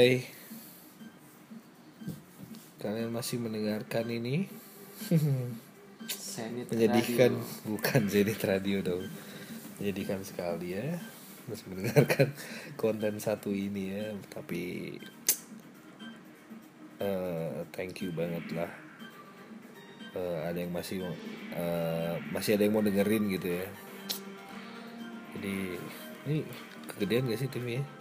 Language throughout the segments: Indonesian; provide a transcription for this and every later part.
Hai. Kalian masih mendengarkan ini? Senit Menyedihkan Radio. Bukan Zenit Radio dong. Menyedihkan sekali ya. Masih mendengarkan konten satu ini ya. Tapi eh, Thank you banget lah. Eh, Ada yang masih eh, Masih ada yang mau dengerin gitu ya. Jadi Ini kegedean gak sih timnya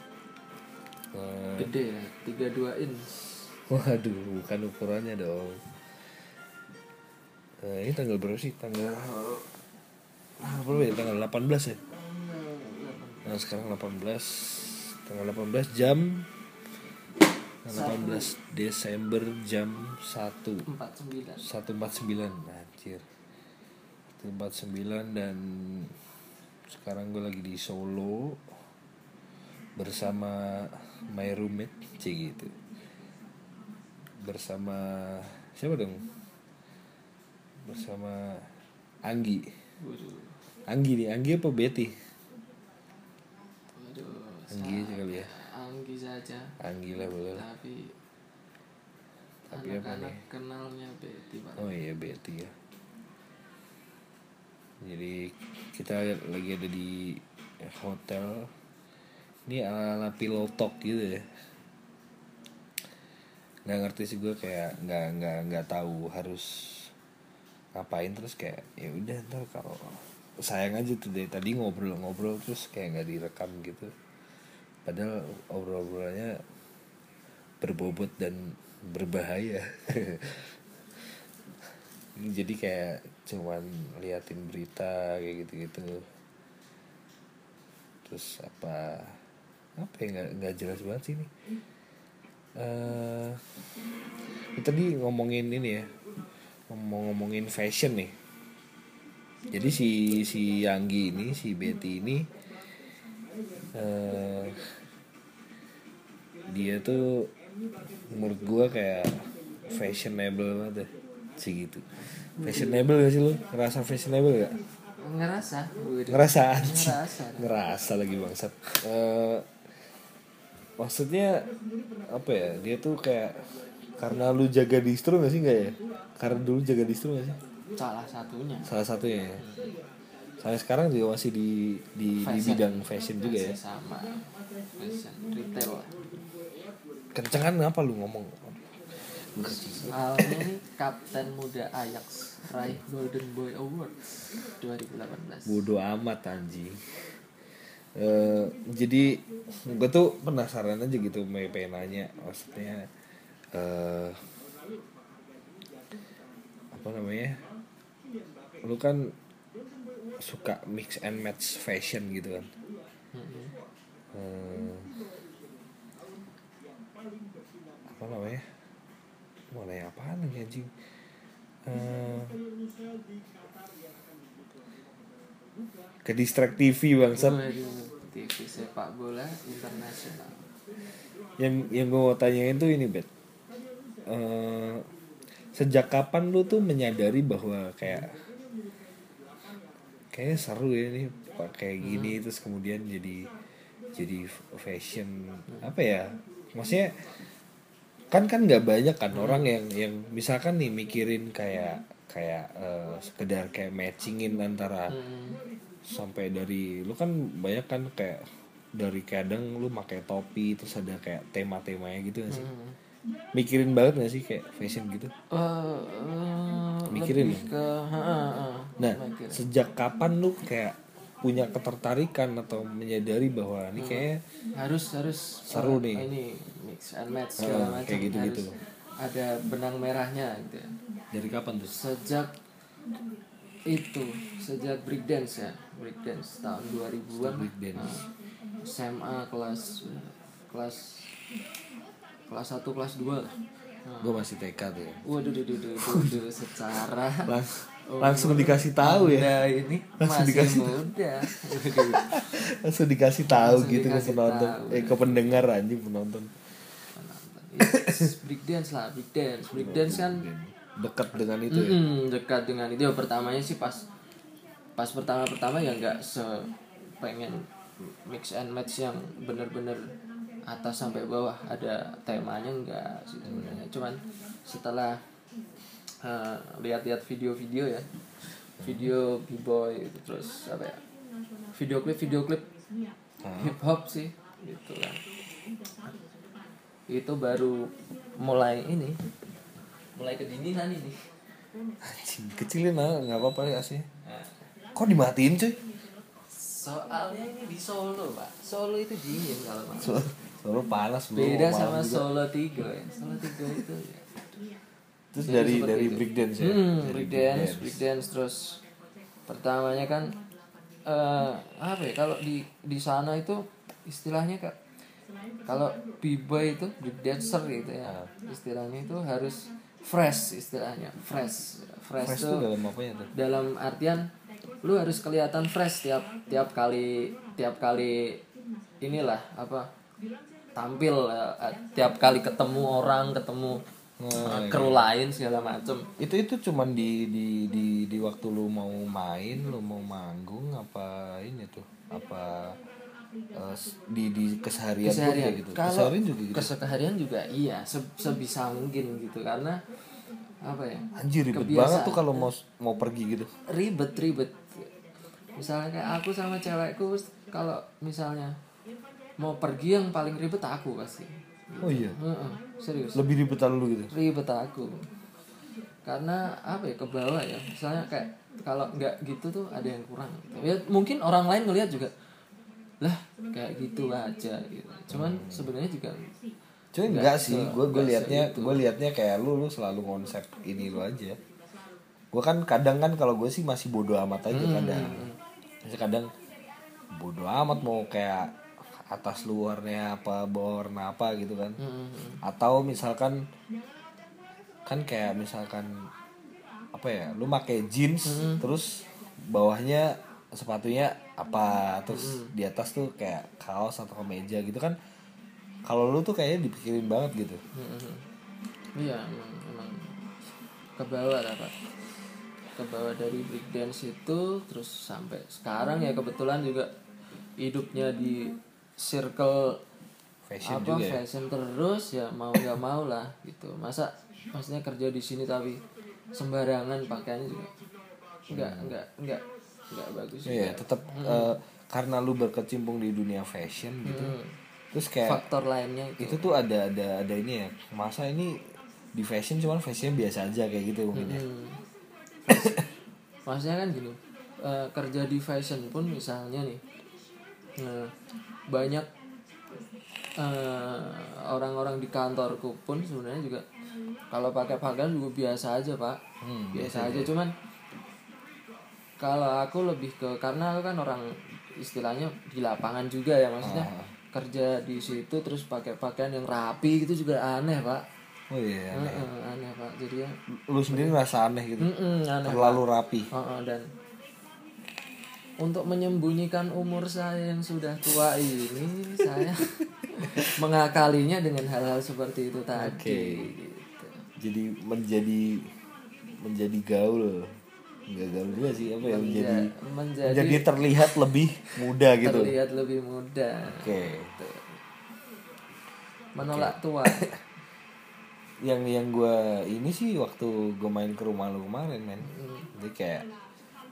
Gede ya 32 inch Waduh, bukan ukurannya dong. Nah, ini tanggal berapa sih? Tanggal tanggal berapa ya? Tanggal 18 ya? Nah, sekarang 18 tanggal 18 jam tanggal 18 Desember jam 1 49 149 anjir 149 dan sekarang gue lagi di Solo bersama my roommate cie gitu. Bersama siapa dong? Bersama Anggi. Anggi nih Anggi apa Betty? Anggi aja kali ya. Anggi saja. Anggi lah boleh Tapi Tapi apa Anak-anak nih? kenalnya Betty Pak. Oh iya Betty ya. Jadi kita lagi ada di hotel Ini ala-ala pillow talk gitu ya. Nggak ngerti sih gue kayak nggak nggak nggak tahu harus ngapain terus kayak ya udah ntar kalau sayang aja tuh dari tadi ngobrol-ngobrol terus kayak nggak direkam gitu. Padahal obrol-obrolannya berbobot dan berbahaya. Jadi kayak cuman liatin berita kayak gitu-gitu. Terus apa apa ya nggak nggak jelas banget sih ini. Eh tadi ngomongin ini ya ngomong ngomongin fashion nih. Jadi si si Yanggi ini si Betty ini eh dia tuh menurut gua kayak fashionable banget deh sih gitu. Fashionable gak sih lu? Ngerasa fashionable gak Ngerasa. Ngerasa anjing. Ngerasa. Ngerasa lagi bangsat. Eh, maksudnya apa ya dia tuh kayak karena lu jaga distro gak sih nggak ya? Karena dulu jaga distro gak sih? Salah satunya. Salah satunya ya? Saya sekarang juga masih di di, di Fashion. bidang fashion juga ya? Masih sama. Fashion Retail. Lah kencengan apa lu ngomong? Ini Kapten Muda Ajax Raih Golden Boy Award 2018 bodoh amat anjing Eh, jadi gue tuh penasaran aja gitu pengen nanya. Maksudnya eh apa namanya? Lu kan suka mix and match fashion gitu kan. Eh, apa namanya? Mau nanya apaan lagi anjing? Eh, ke distract TV bangsat Waduh, TV sepak bola internasional. Yang yang gue mau tanyain tuh ini bet. Eh, sejak kapan lu tuh menyadari bahwa kayak kayak seru ya nih pakai gini terus kemudian jadi jadi fashion apa ya? Maksudnya kan kan nggak banyak kan orang yang yang misalkan nih mikirin kayak kayak eh, sekedar kayak matchingin antara Hmm. sampai dari lu kan banyak kan kayak dari kadang lu pakai topi terus ada kayak tema-temanya gitu gak sih Hmm. mikirin banget gak sih kayak fashion gitu Eh, eh, Mikirin lebih ke ha, ha, ha. nah Mikirin. sejak kapan lu kayak punya ketertarikan atau menyadari bahwa ini kayak harus harus Seru eh, nih. ini mix and match segala macam kayak gitu-gitu. harus ada benang merahnya gitu ya. Dari kapan tuh? Sejak itu sejak breakdance ya. Breakdance tahun 2000-an breakdance. Nah, SMA kelas kelas kelas 1 kelas 2 lah Nah, gue masih TK tuh ya. Waduh duh, duh, duh, duh, duh, secara. Lang- langsung dikasih tahu ya? Anda ini Langsung masih dikasih muda. Langsung dikasih tahu Langsung gitu ke dikasih penonton. tahu. eh ke pendengar anjing penonton. Yes, breakdance lah breakdance breakdance kan dekat dengan itu ya? Mm, dekat dengan itu. Ya pertamanya sih pas pas pertama pertama ya nggak se pengen mix and match yang bener-bener atas sampai bawah. Ada temanya enggak sih sebenarnya? Cuman setelah eh, lihat-lihat video-video ya. Video b-boy gitu, terus apa ya? Video klip video klip. Hip hop sih gitu kan. Itu baru mulai ini mulai kedinginan ini Anjing, kecilin lah nggak apa-apa ya sih kok dimatiin cuy? Soalnya ini di Solo pak. Solo itu dingin kalau malam So- Solo panas bro. Beda sama juga. Solo Tigo ya. Solo Tigo itu ya. terus Jadi dari dari itu. breakdance ya? Hmm, Dari breakdance breakdance terus pertamanya kan eh apa ya kalau di di sana itu istilahnya kak kalau b-boy itu breakdancer gitu ya. Ah. istilahnya itu harus fresh istilahnya. Fresh. Fresh, fresh tuh tuh dalam apanya tuh? dalam artian lu harus kelihatan fresh tiap tiap kali tiap kali inilah apa tampil eh, tiap kali ketemu orang ketemu Nah, eh, kru lain segala macem. Itu itu cuman di di di di waktu lu mau main lu mau manggung apa ini tuh? Apa eh, di di keseharian, keseharian. gitu? Kalau keseharian juga gitu? keseharian juga iya se- sebisa mungkin gitu. Karena apa ya anjir ribet Kebiasaan. banget tuh kalau mau mau pergi gitu. Ribet ribet. Misalnya kayak aku sama cewekku kalau misalnya mau pergi yang paling ribet aku pasti. Oh iya? Heeh, serius. Lebih ribetan lu gitu? Ribet aku. Karena apa ya ke bawah ya. Misalnya kayak kalau nggak gitu tuh ada yang kurang. Gitu. ya mungkin orang lain ngelihat juga lah kayak gitu aja gitu. Cuman sebenarnya juga cuy Nggak enggak sih gue gue liatnya gue liatnya kayak lu lu selalu konsep ini lu aja. Gue kan kadang kan kalau gue sih masih bodoh amat aja Hmm, kadang. Masih kadang bodoh amat mau kayak atas luarnya apa bawah warna apa gitu kan. Hmm, atau misalkan kan kayak misalkan apa ya lu pakai jeans Hmm. terus bawahnya sepatunya apa terus Hmm. di atas tuh kayak kaos atau kemeja gitu kan kalau lu tuh kayaknya dipikirin banget gitu hmm. iya emang emang ke bawah lah pak ke bawah dari breakdance itu terus sampai sekarang ya kebetulan juga hidupnya di circle fashion apa juga ya fashion terus ya mau nggak mau lah gitu masa maksudnya kerja di sini tapi sembarangan pakaiannya juga nggak nggak nggak nggak bagus Hmm. iya juga. tetap eh, karena lu berkecimpung di dunia fashion gitu Hmm. terus kayak faktor lainnya itu itu tuh ada ada ada ini ya masa ini di fashion cuman fashionnya biasa aja kayak gitu mungkin ya Hmm. maksudnya kan gini eh, kerja di fashion pun misalnya nih eh, banyak eh, orang-orang di kantorku pun sebenarnya juga kalau pakai pakaian juga biasa aja pak Hmm, biasa aja cuman kalau aku lebih ke karena aku kan orang istilahnya di lapangan juga ya maksudnya Ah. kerja di situ terus pakai pakaian yang rapi gitu juga aneh pak oh iya aneh. Heeh, aneh pak jadi ya lu sendiri ngerasa aneh gitu mm-mm, aneh terlalu rapi Heeh, dan untuk menyembunyikan umur saya yang sudah tua ini saya mengakalinya dengan hal-hal seperti itu tadi Oke. gitu. jadi menjadi menjadi gaul gaul juga sih apa ya menjadi Menja- menjadi menjadi terlihat lebih muda gitu. Terlihat lebih muda. Oke. Menolak tua. Yang yang gue ini sih waktu gue main ke rumah lu kemarin men. Hmm. jadi kayak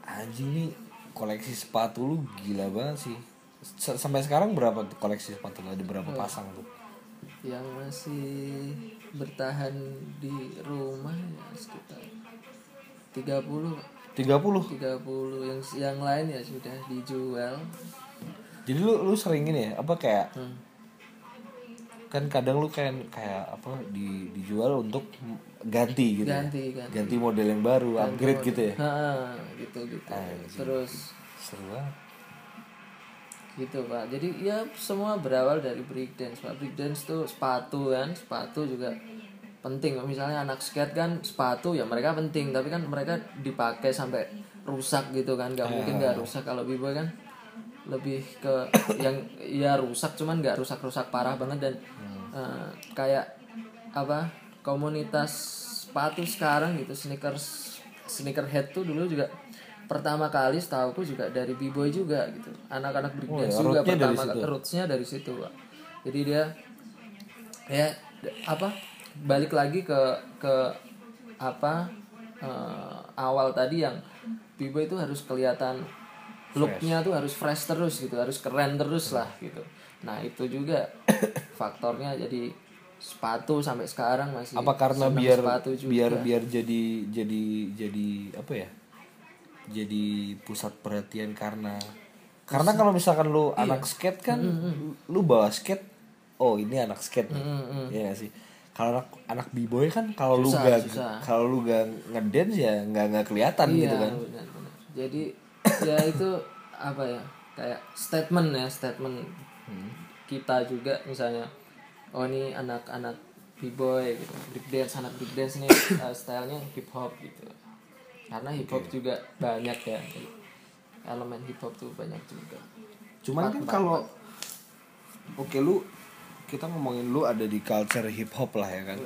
anjing nih koleksi sepatu lu gila banget sih. S- sampai sekarang berapa tuh koleksi sepatu lu? Ada berapa pasang tuh? Yang masih bertahan di rumah ya sekitar 30 30 30 yang yang lain ya sudah dijual. Jadi lu lu sering ini ya apa kayak Hmm. kan kadang lu kayak kayak apa di dijual untuk ganti gitu ya? ganti kan ganti model yang baru upgrade gitu ya? Ha, gitu gitu. Anjing. terus seru banget. Gitu pak. Jadi ya semua berawal dari breakdance pak. Breakdance tuh sepatu kan sepatu juga penting. Misalnya anak skate kan sepatu ya mereka penting. Tapi kan mereka dipakai sampai rusak gitu kan. Nggak mungkin nggak rusak. Kalau b-boy kan lebih ke yang ya rusak cuman nggak rusak-rusak parah banget. Dan eh, kayak apa komunitas sepatu sekarang gitu sneakers sneakerhead tuh dulu juga pertama kali setahuku juga dari b-boy juga gitu. Anak-anak breakdance ya, juga pertama rootsnya dari situ pak. Jadi dia ya apa balik lagi ke ke apa eh, awal tadi yang b-boy itu harus kelihatan looknya tuh harus fresh terus gitu harus keren terus lah gitu nah itu juga faktornya jadi sepatu sampai sekarang masih apa karena biar sepatu juga. biar biar jadi jadi jadi apa ya jadi pusat perhatian karena karena kalau misalkan lu Iya. anak skate kan lu bawa skate oh ini anak skate nih. Mm-mm. ya sih kalau anak anak b-boy kan kalau lu gak kalau lu gak ngedance ya nggak nggak kelihatan iya, gitu kan benar-benar. jadi ya itu apa ya kayak statement ya statement Hmm. kita juga misalnya oh ini anak-anak b-boy gitu break dance anak break dance nih uh, stylenya hip hop gitu. Karena hip hop juga banyak ya elemen hip hop tuh banyak juga. Cuman kan kalau oke lu kita ngomongin lu ada di culture hip hop lah ya kan.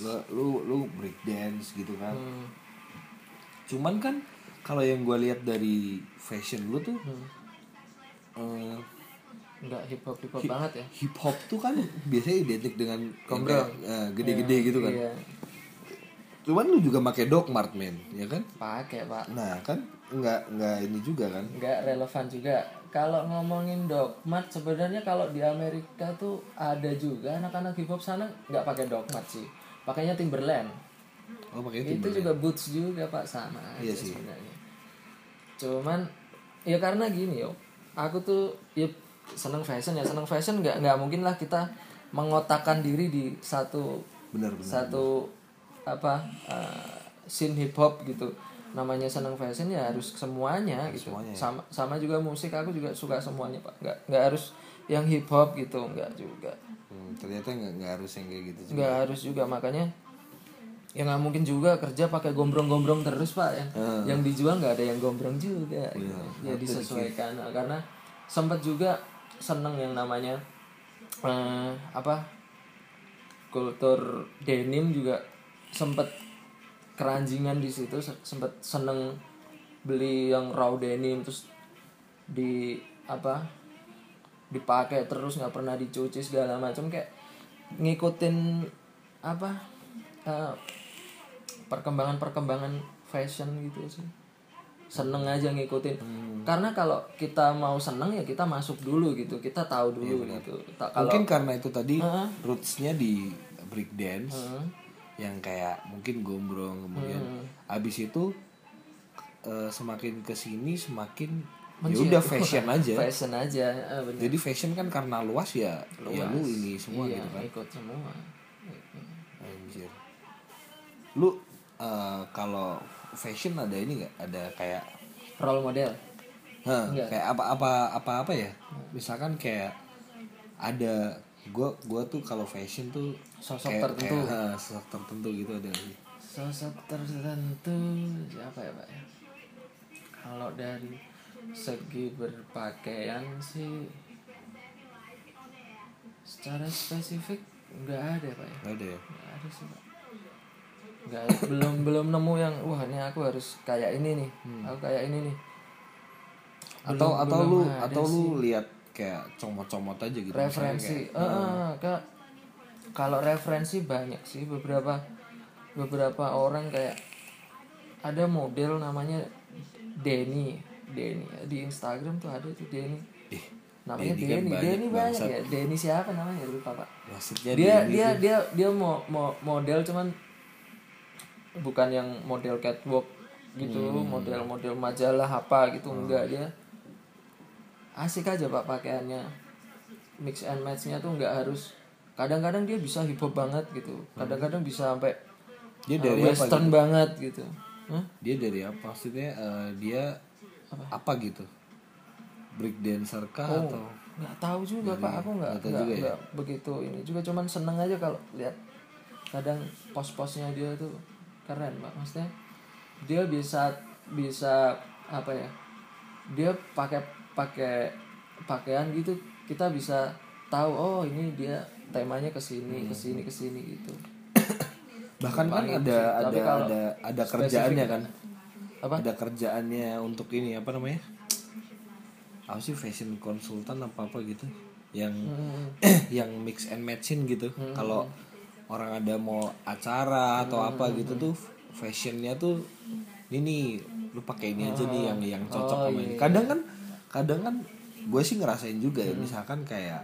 Lu lu lu break dance gitu kan. Hmm, cuman kan kalau yang gue lihat dari fashion lu tuh hmm. eh, nggak hip hop hip hop banget ya? hip hop tuh kan biasanya identik dengan Gombrong. eh, gede-gede gitu kan. Iya. Cuman lu juga pakai dog mart men ya kan? Pakai pak. Nah kan nggak nggak ini juga kan? Nggak relevan juga kalau ngomongin dogmat sebenarnya kalau di Amerika tuh ada juga anak-anak hip hop sana nggak pakai dogmat sih. Pakainya Timberland. Oh pakai itu itu juga boots juga pak sama aja Iya sih. sebenarnya. Cuman ya karena gini yo. Aku tuh ya seneng fashion ya. Seneng fashion nggak nggak mungkin lah kita mengotakkan diri di satu benar-benar satu apa uh, scene hip hop gitu namanya seneng fashion ya harus semuanya gitu. Semuanya ya. sama sama juga musik aku juga suka semuanya pak. Nggak nggak harus yang hip hop gitu nggak juga. Hmm, ternyata nggak nggak harus yang kayak gitu juga. Nggak harus juga makanya ya nggak mungkin juga kerja pakai gombrong-gombrong terus pak yang Hmm. yang dijual nggak ada yang gombrong juga. Gitu. Iya, ya disesuaikan. Nah, karena sempat juga seneng yang namanya eh, apa kultur denim juga sempet keranjingan di situ se- sempet seneng beli yang raw denim terus di apa dipakai terus nggak pernah dicuci segala macam kayak ngikutin apa eh, perkembangan-perkembangan fashion gitu sih. Seneng aja ngikutin. Karena kalau kita mau seneng ya kita masuk dulu gitu kita tahu dulu gitu. Ta- kalau mungkin karena itu tadi Heeh. rootsnya di break dance Heeh. Yang kayak mungkin gombrong kemudian. Abis itu eh, semakin ke sini semakin ya udah fashion aja. Fashion aja bener. jadi fashion kan karena luas ya ya lu ini semua iya, gitu kan. ikut semua. Anjir. Lu eh, kalau fashion ada ini nggak? Ada kayak role model? Hah, kayak apa apa apa apa ya misalkan kayak ada gua gua tuh kalau fashion tuh Sosok kayak- tertentu. kayak, hah, sosok tertentu gitu ada sih? sosok tertentu siapa ya pak ya kalau dari segi berpakaian sih secara spesifik nggak ada pak ya Nggak ada ya nggak ada sih pak nggak ada. belum belum nemu yang wah ini aku harus kayak ini nih aku kayak ini nih atau Belum- atau belum lu atau lu sih. lihat kayak comot-comot aja gitu referensi. kayak, eh, Kak, kalau referensi banyak sih beberapa beberapa orang kayak ada model namanya Denny. Denny di Instagram tuh ada tuh Denny. Namanya Denny kan Denny banyak Denny banyak bangsat. ya. Denny siapa namanya? Lupa pak. Maksudnya dia Denny dia tuh- dia dia mau mau model cuman bukan yang model catwalk gitu Hmm. model-model majalah apa gitu enggak dia asik aja pak pakaiannya. Mix and matchnya tuh nggak harus kadang-kadang dia bisa hip hop banget gitu. Kadang-kadang bisa sampai dia uh, dari apa western gitu? banget gitu. Hah? dia dari apa? Maksudnya eh, dia apa? gitu? Break dancer kah Oh, atau? nggak tahu juga pak. Aku nggak nggak ya? begitu ini. Juga cuman seneng aja kalau lihat kadang pos-posnya dia tuh keren pak. Maksudnya dia bisa bisa apa ya dia pakai pakai pakaian gitu kita bisa tahu oh ini dia temanya ke sini ke sini ke sini gitu. Bahkan kan ada ada ada ada kerjaannya kan? Apa? Ada kerjaannya untuk ini apa namanya? Apa sih fashion konsultan apa apa gitu? Yang Hmm. yang mix and matchin gitu. Kalau orang ada mau acara atau apa Hmm. gitu tuh fashionnya tuh ini nih lu pakai ini aja nih yang yang cocok Oh, sama iya, ini kadang kan kadang kan gue sih ngerasain juga ya misalkan kayak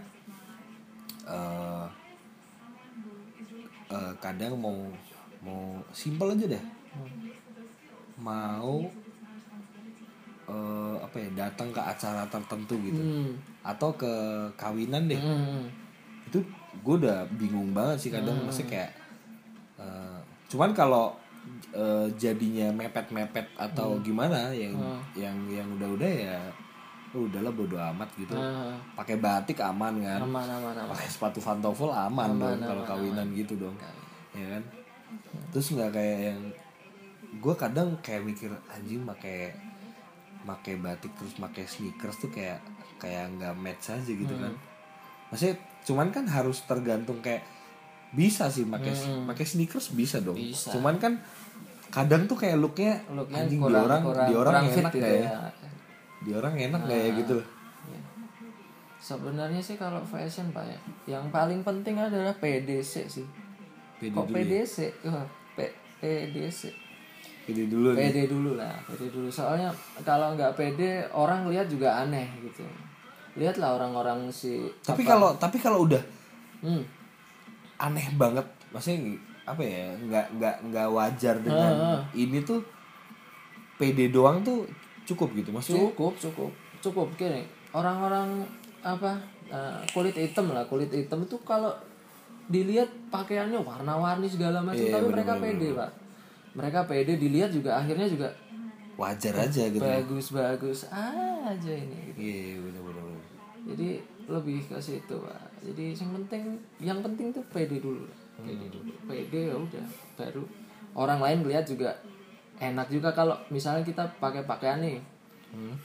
eh eh, kadang mau mau simpel aja deh. Mau eh, apa ya datang ke acara tertentu gitu. Hmm. atau ke kawinan deh. Hmm. itu gue udah bingung banget sih kadang maksudnya kayak eh, cuman kalau eh, jadinya mepet-mepet atau gimana yang yang yang udah-udah ya udahlah bodo amat gitu. Ah, pakai batik aman kan. Aman aman aman. Pakai sepatu pantofel aman, dong kalau kawinan gitu dong. Ya kan? Terus nggak kayak yang gue kadang kayak mikir anjing pakai pakai batik terus pakai sneakers tuh kayak kayak nggak match aja gitu kan. Maksudnya cuman kan harus tergantung kayak bisa sih pakai pakai sneakers bisa dong. Bisa. cuman kan kadang tuh kayak looknya Looknya anjing kurang- di orang kurang- di orang kurang enak gitu gak ya? ya. Di orang enak gak ya gitu Sebenarnya sih kalau fashion pak ya, yang paling penting adalah PDC sih. pede Kok dulu ya. PDC? Wah, P- PDC. pede dulu nih PD dulu lah, PD dulu. Soalnya kalau nggak PD orang lihat juga aneh gitu. Lihatlah orang-orang si. tapi kalau tapi kalau udah Hmm. aneh banget maksudnya apa ya nggak nggak nggak wajar dengan ini tuh PD doang tuh cukup gitu maksudnya Cukup, cukup, cukup. Gini, orang-orang apa eh, kulit hitam lah, kulit hitam itu kalau dilihat pakaiannya warna-warni segala macam, Iya, tapi mereka pede pak. Mereka pede dilihat juga akhirnya juga wajar aja gitu bagus-bagus aja ini. Gitu. iya bener bener bener. Jadi lebih ke situ pak. Jadi yang penting, yang penting tuh pede dulu, pede dulu, pede ya udah, baru orang lain lihat juga enak juga kalau misalnya kita pakai pakaian nih Hmm.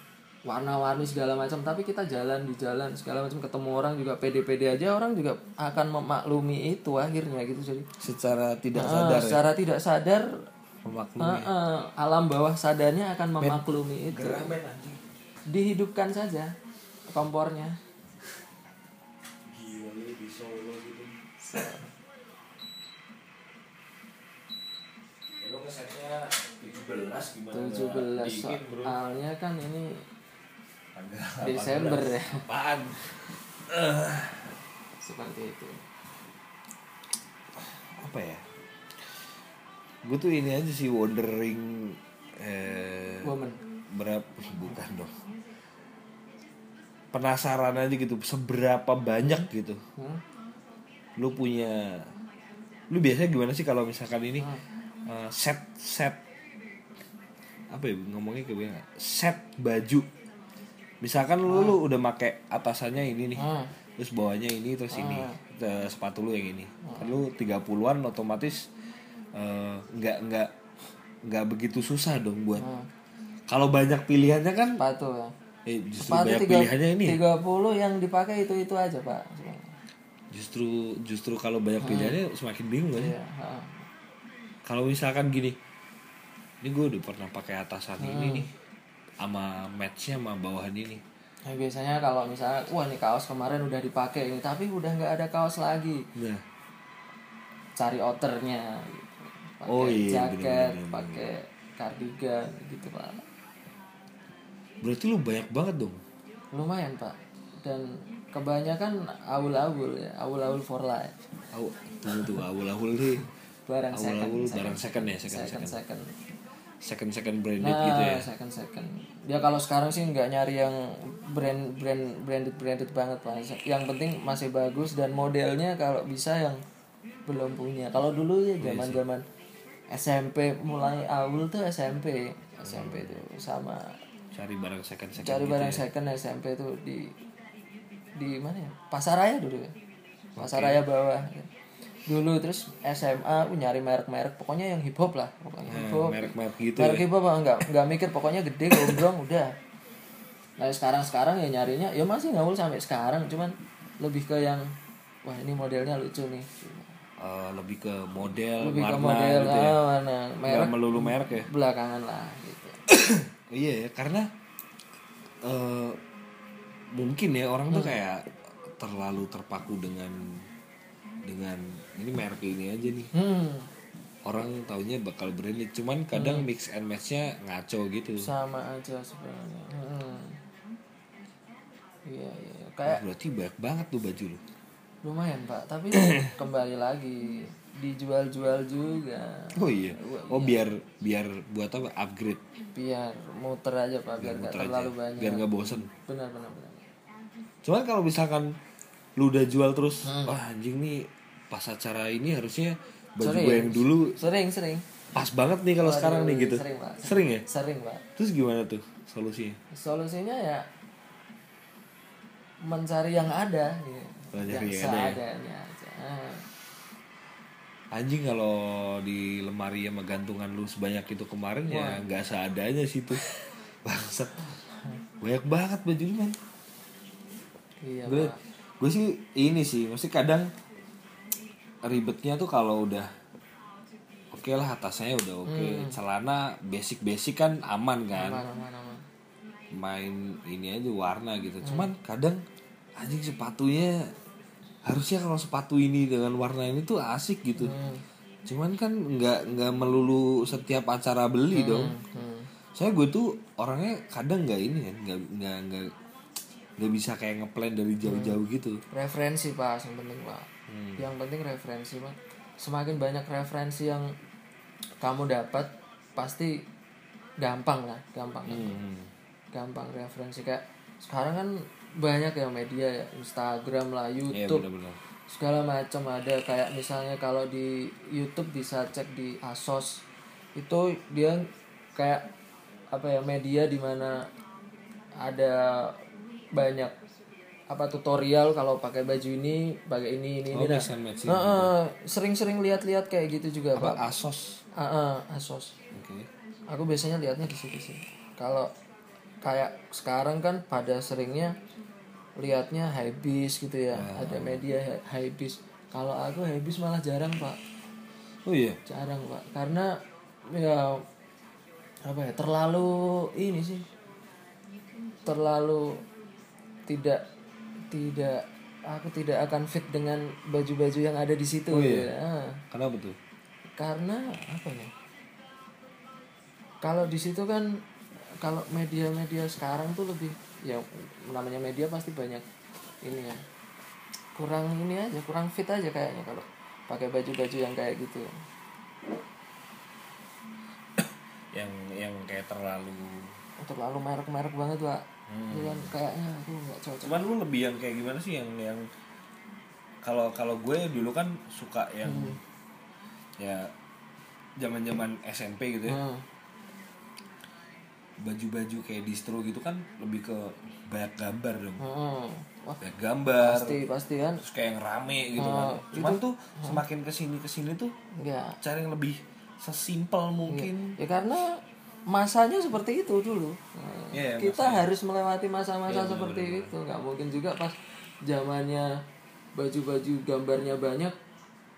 warna-warni segala macam tapi kita jalan di jalan segala macam ketemu orang juga pede-pede aja orang juga akan memaklumi itu akhirnya gitu jadi. Secara tidak sadar ya? secara tidak sadar memaklumi. ah, ah, alam bawah sadarnya akan memaklumi itu. Ramen anjing. Dihidupkan saja kompornya. Gitu. Ya kesetnya 17 gimana? 17 dingin bro. soalnya kan ini Tanggal Desember ya. 18. apaan? Seperti itu. Apa ya? Gue tuh ini aja sih wondering eh, woman. berapa bukan dong. Penasaran aja gitu seberapa banyak gitu. Hmm? lu punya lu biasanya gimana sih kalau misalkan ini eh, set set apa ya ngomongnya kayak gimana set baju. Misalkan lu lu udah make atasannya ini nih Hmm. terus bawahnya ini terus ini eh, sepatu lu yang ini. Kan lu 30-an otomatis eh, nggak nggak nggak begitu susah dong buat kalau banyak pilihannya kan sepatu ya? eh, justru sepatu banyak tiga, pilihannya ini. ya. 30 yang dipakai itu itu aja pak. Justru justru kalau banyak pilihannya semakin bingung kan? Iya, ha. kalau misalkan gini ini gue udah pernah pakai atasan ini nih sama matchnya sama bawahan ini. Nah, biasanya kalau misalnya wah nih kaos kemarin udah dipakai ini tapi udah nggak ada kaos lagi. Nah. Cari outernya. Pakai Oh iya, jaket pakai kardigan gitu pak. Berarti lu banyak banget dong. Lumayan pak. Dan kebanyakan awul-awul ya awul-awul for life. Aw, tunggu tuh awul-awul nih. Barang second awul-awul barang second ya second second second. second second second branded nah gitu ya? second second ya kalau sekarang sih nggak nyari yang brand brand branded branded banget pak. Yang penting masih bagus dan modelnya kalau bisa yang belum punya. Kalau dulu ya Iya zaman zaman SMP mulai awal tuh SMP SMP tuh sama cari barang second second cari gitu barang ya. second SMP tuh di di mana ya? Pasaraya dulu ya? Pasaraya bawah. ya. Dulu terus SMA uh, nyari merek-merek pokoknya yang hip hop lah pokoknya hip hop merek-merek gitu merek ya? hip hop ah, nggak nggak mikir pokoknya gede gondrong udah. Nah sekarang sekarang ya nyarinya ya masih ngawul sampai sekarang cuman lebih ke yang wah ini modelnya lucu nih. Eh, lebih ke model lebih ke warna model gitu ya? ah, warna nggak merek. melulu merek ya? Belakangan lah gitu. Iya ya karena eh mungkin ya orang tuh kayak terlalu terpaku dengan dengan ini merek ini aja nih. Hmm, orang taunya bakal branded cuman kadang mix and matchnya ngaco gitu. Sama aja sebenarnya. Hmm. iya iya kayak berarti banyak banget tuh baju lu. Lumayan pak. Tapi kembali lagi dijual-jual juga. Oh iya. Oh biar biar buat apa? Upgrade. Biar muter aja pak biar nggak muter aja. terlalu banyak. Biar nggak bosen. Benar benar benar. Cuman kalau misalkan lu udah jual terus wah anjing nih pas acara ini harusnya baju Sering. gue yang dulu sering sering. pas banget nih kalau sekarang nih gitu. sering, Pak. sering ya? Sering pak. Terus gimana tuh solusinya? Solusinya ya mencari yang ada gitu. Mencari yang yang ada ya? seadanya aja. Ah. anjing kalau di lemari sama gantungan lu sebanyak itu kemarin ya nggak seadanya sih tuh. Bangsat. Banyak banget baju lu man iya gue gue sih ini sih mesti kadang ribetnya tuh kalau udah oke lah atasnya udah oke. Celana basic basic kan aman kan? Aman aman aman. Main ini aja warna gitu. Cuman kadang anjing sepatunya harusnya kalau sepatu ini dengan warna ini tuh asik gitu. Cuman kan nggak nggak melulu setiap acara beli dong. hmm. saya gue tuh orangnya kadang nggak ini kan nggak nggak nggak nggak bisa kayak ngeplan dari jauh-jauh gitu. Referensi pak yang penting pak Hmm. yang penting referensi pak semakin banyak referensi yang kamu dapat pasti gampang lah gampang Hmm. gampang referensi. Kayak sekarang kan banyak ya media ya Instagram lah Iya YouTube. benar-benar segala macam ada. Kayak misalnya kalau di YouTube bisa cek di Asos. Itu dia kayak apa ya media di mana ada banyak apa tutorial kalau pakai baju ini pakai ini ini oh ini. Nah. matching Heeh, sering-sering lihat-lihat kayak gitu juga apa pak. Asos? Heeh, Asos. Oke. Aku biasanya lihatnya di situ sih. Kalau kayak sekarang kan pada seringnya lihatnya habis gitu ya. Ada media ha- habis. Kalau aku habis malah jarang pak. Oh iya? Jarang pak. Karena ya apa ya terlalu ini sih. Terlalu tidak tidak aku tidak akan fit dengan baju-baju yang ada di situ gitu ya. Ah. kenapa tuh karena apa ya kalau di situ kan kalau media-media sekarang tuh lebih ya namanya media pasti banyak ini ya kurang ini aja kurang fit aja kayaknya kalau pakai baju-baju yang kayak gitu yang yang kayak terlalu terlalu merek-merek banget pak itu kan kayaknya aku nggak cocok. Cuman lu lebih yang kayak gimana sih yang yang kalau kalau gue dulu kan suka yang ya zaman zaman SMP gitu ya. Hmm. baju-baju kayak distro gitu kan lebih ke banyak gambar dong. Hmm. Wah, banyak gambar. pasti pasti kan? Terus kayak yang rame gitu kan. Oh, cuman tuh semakin ke sini ke sini tuh enggak cari yang lebih sesimpel mungkin. Ya karena masanya seperti itu dulu. Nah, Iya, kita harus melewati masa-masa seperti itu. Nggak mungkin juga pas zamannya baju-baju gambarnya banyak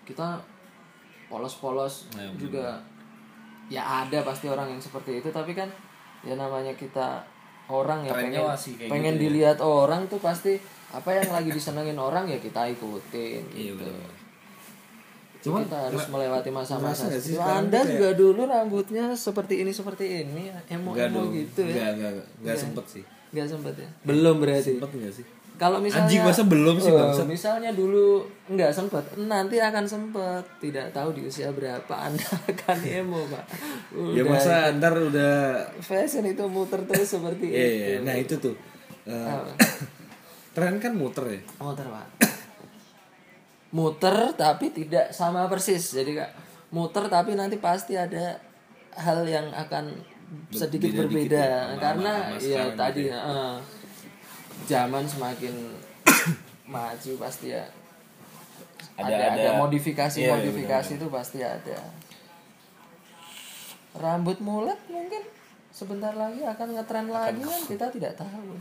kita polos-polos Iya, juga ya ada pasti orang yang seperti itu. Tapi kan ya namanya kita orang ya Trennya pengen pengen gitu ya. dilihat orang tuh pasti apa yang lagi disenengin orang ya kita ikutin iya gitu. benar Cuma kita harus melewati masa-masa itu. Anda kayak- juga dulu rambutnya seperti ini seperti ini, emo Enggak emo gitu ya. Enggak, enggak, enggak sempet sih. Nggak sempet ya. Belum berarti. Sempet enggak sih? Kalau misalnya Anjing, masa belum sih, Oh, bangsat? misalnya dulu nggak sempet, nanti akan sempet. Tidak tahu di usia berapa Anda akan emo, Pak. Ya Udah, masa ntar udah fashion itu muter terus seperti Iya, itu. iya. nah itu tuh. Eh, tren kan muter ya. Muter, Pak. Muter tapi tidak sama persis. Jadi Kak, muter tapi nanti pasti ada hal yang akan sedikit Beda dikit berbeda. ya, sama- karena sama ya tadi gitu eh, zaman semakin maju pasti ya. Ada- ada ada, ada- modifikasi Iya, iya, modifikasi itu pasti ada. Rambut mulet mungkin sebentar lagi akan ngetren lagi kan kita tidak tahu.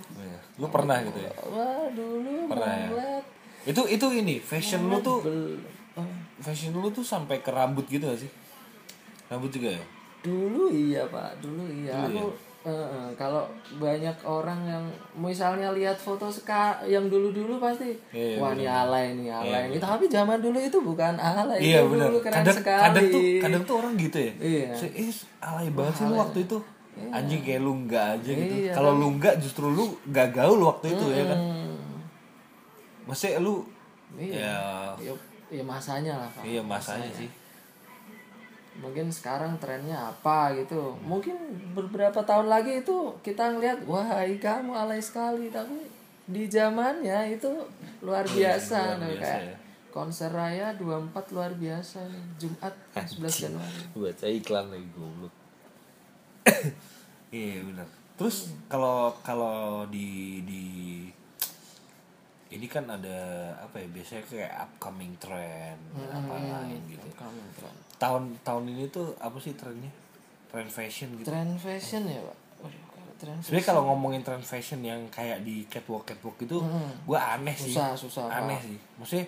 Lu pernah gitu ya? wah dulu Pernah ya? Itu itu ini fashion lu tuh oh, fashion lu tuh sampai ke rambut gitu gak sih? Rambut juga ya? dulu iya pak dulu iya aku Eh, eh, kalau banyak orang yang misalnya lihat foto seka yang dulu-dulu pasti Iya, wah ini alay ini alay ini tapi zaman dulu itu bukan alay Iya itu dulu keren Kadang sekali kadang tuh kadang tuh orang gitu ya. Iya. Se- Eh, alay banget sih lu waktu itu. Anjing kayak lu enggak aja gitu. Iya, Kalau lu enggak justru lu enggak gaul waktu itu ya kan. Hmm, Maksudnya lu Iya. ya ya, ya masanya lah Pak. iya masanya sih. mungkin sekarang trennya apa gitu mungkin beberapa tahun lagi itu kita ngeliat wah Ika kamu alay sekali tapi di zamannya itu luar biasa iya, luar Nah, biasa kayak ya. konser raya 24 luar biasa nih Jumat 11 Januari Baca iklan lagi goblok. iya benar. Terus kalau kalau di di ini kan ada apa ya biasanya kayak upcoming trend apa lain gitu. kamu tren Tahun tahun ini tuh apa sih trennya? Trend fashion gitu. tren fashion ya pak Sebenarnya kalau ngomongin trend fashion yang kayak di catwalk catwalk itu, gua aneh sih. susah susah aneh Pak. sih. Maksudnya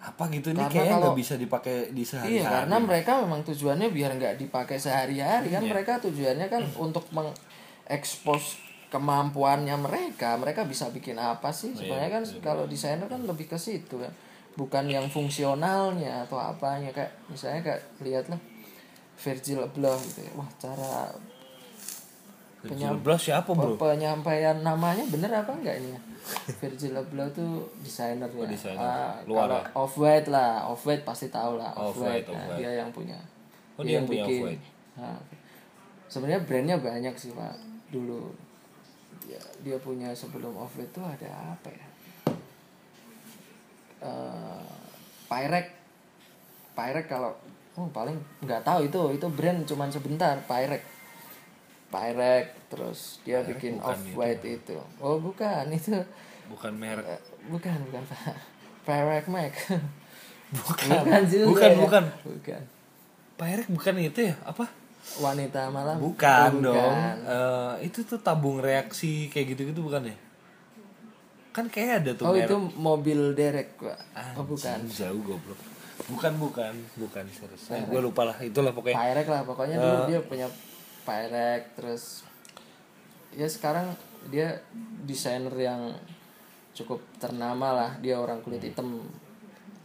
apa gitu ini Karena kayaknya kalau- nggak bisa dipakai di sehari-hari. Iya karena mereka memang tujuannya biar nggak dipakai sehari-hari kan mereka tujuannya kan untuk mengekspos kemampuannya mereka mereka bisa bikin apa sih? Sebenarnya kan kalau desainer kan lebih ke situ kan bukan yang fungsionalnya atau apanya. Kayak misalnya kayak lihatlah Virgil Abloh gitu ya. wah cara Virgil Abloh siapa bro? penyampaian namanya bener apa enggak ini ya? Virgil Abloh tuh desainer. Ah, Luar kalau off white lah. Off white pasti tahu lah. Off Off-White, white nah, dia yang punya. Oh, dia yang punya bikin. Nah, sebenarnya brandnya banyak sih pak. Dulu dia dia punya sebelum off white tuh ada apa ya eh Pyrek Pyrek kalau oh paling nggak tahu itu itu brand cuman sebentar Pyrek Pyrek terus dia bikin bukan off white itu. oh bukan itu Bukan merek. Eh, bukan bukan pak Pyrek Mac Bukan. juga Bukan, ya. bukan. bukan Pirek bukan itu ya? Apa? Wanita malam Bukan Oh, dong. Eh, itu tuh tabung reaksi kayak gitu-gitu bukan ya? Kan kayak ada tuh oh merek. itu mobil derek pak oh bukan Jauh goblok. Bukan, bukan. Bukan serius. Eh, gue lupa lah. Itulah pokoknya. Pyrek lah pokoknya Eh. dulu dia punya Pyrek terus ya sekarang dia desainer yang cukup ternama lah dia orang kulit hitam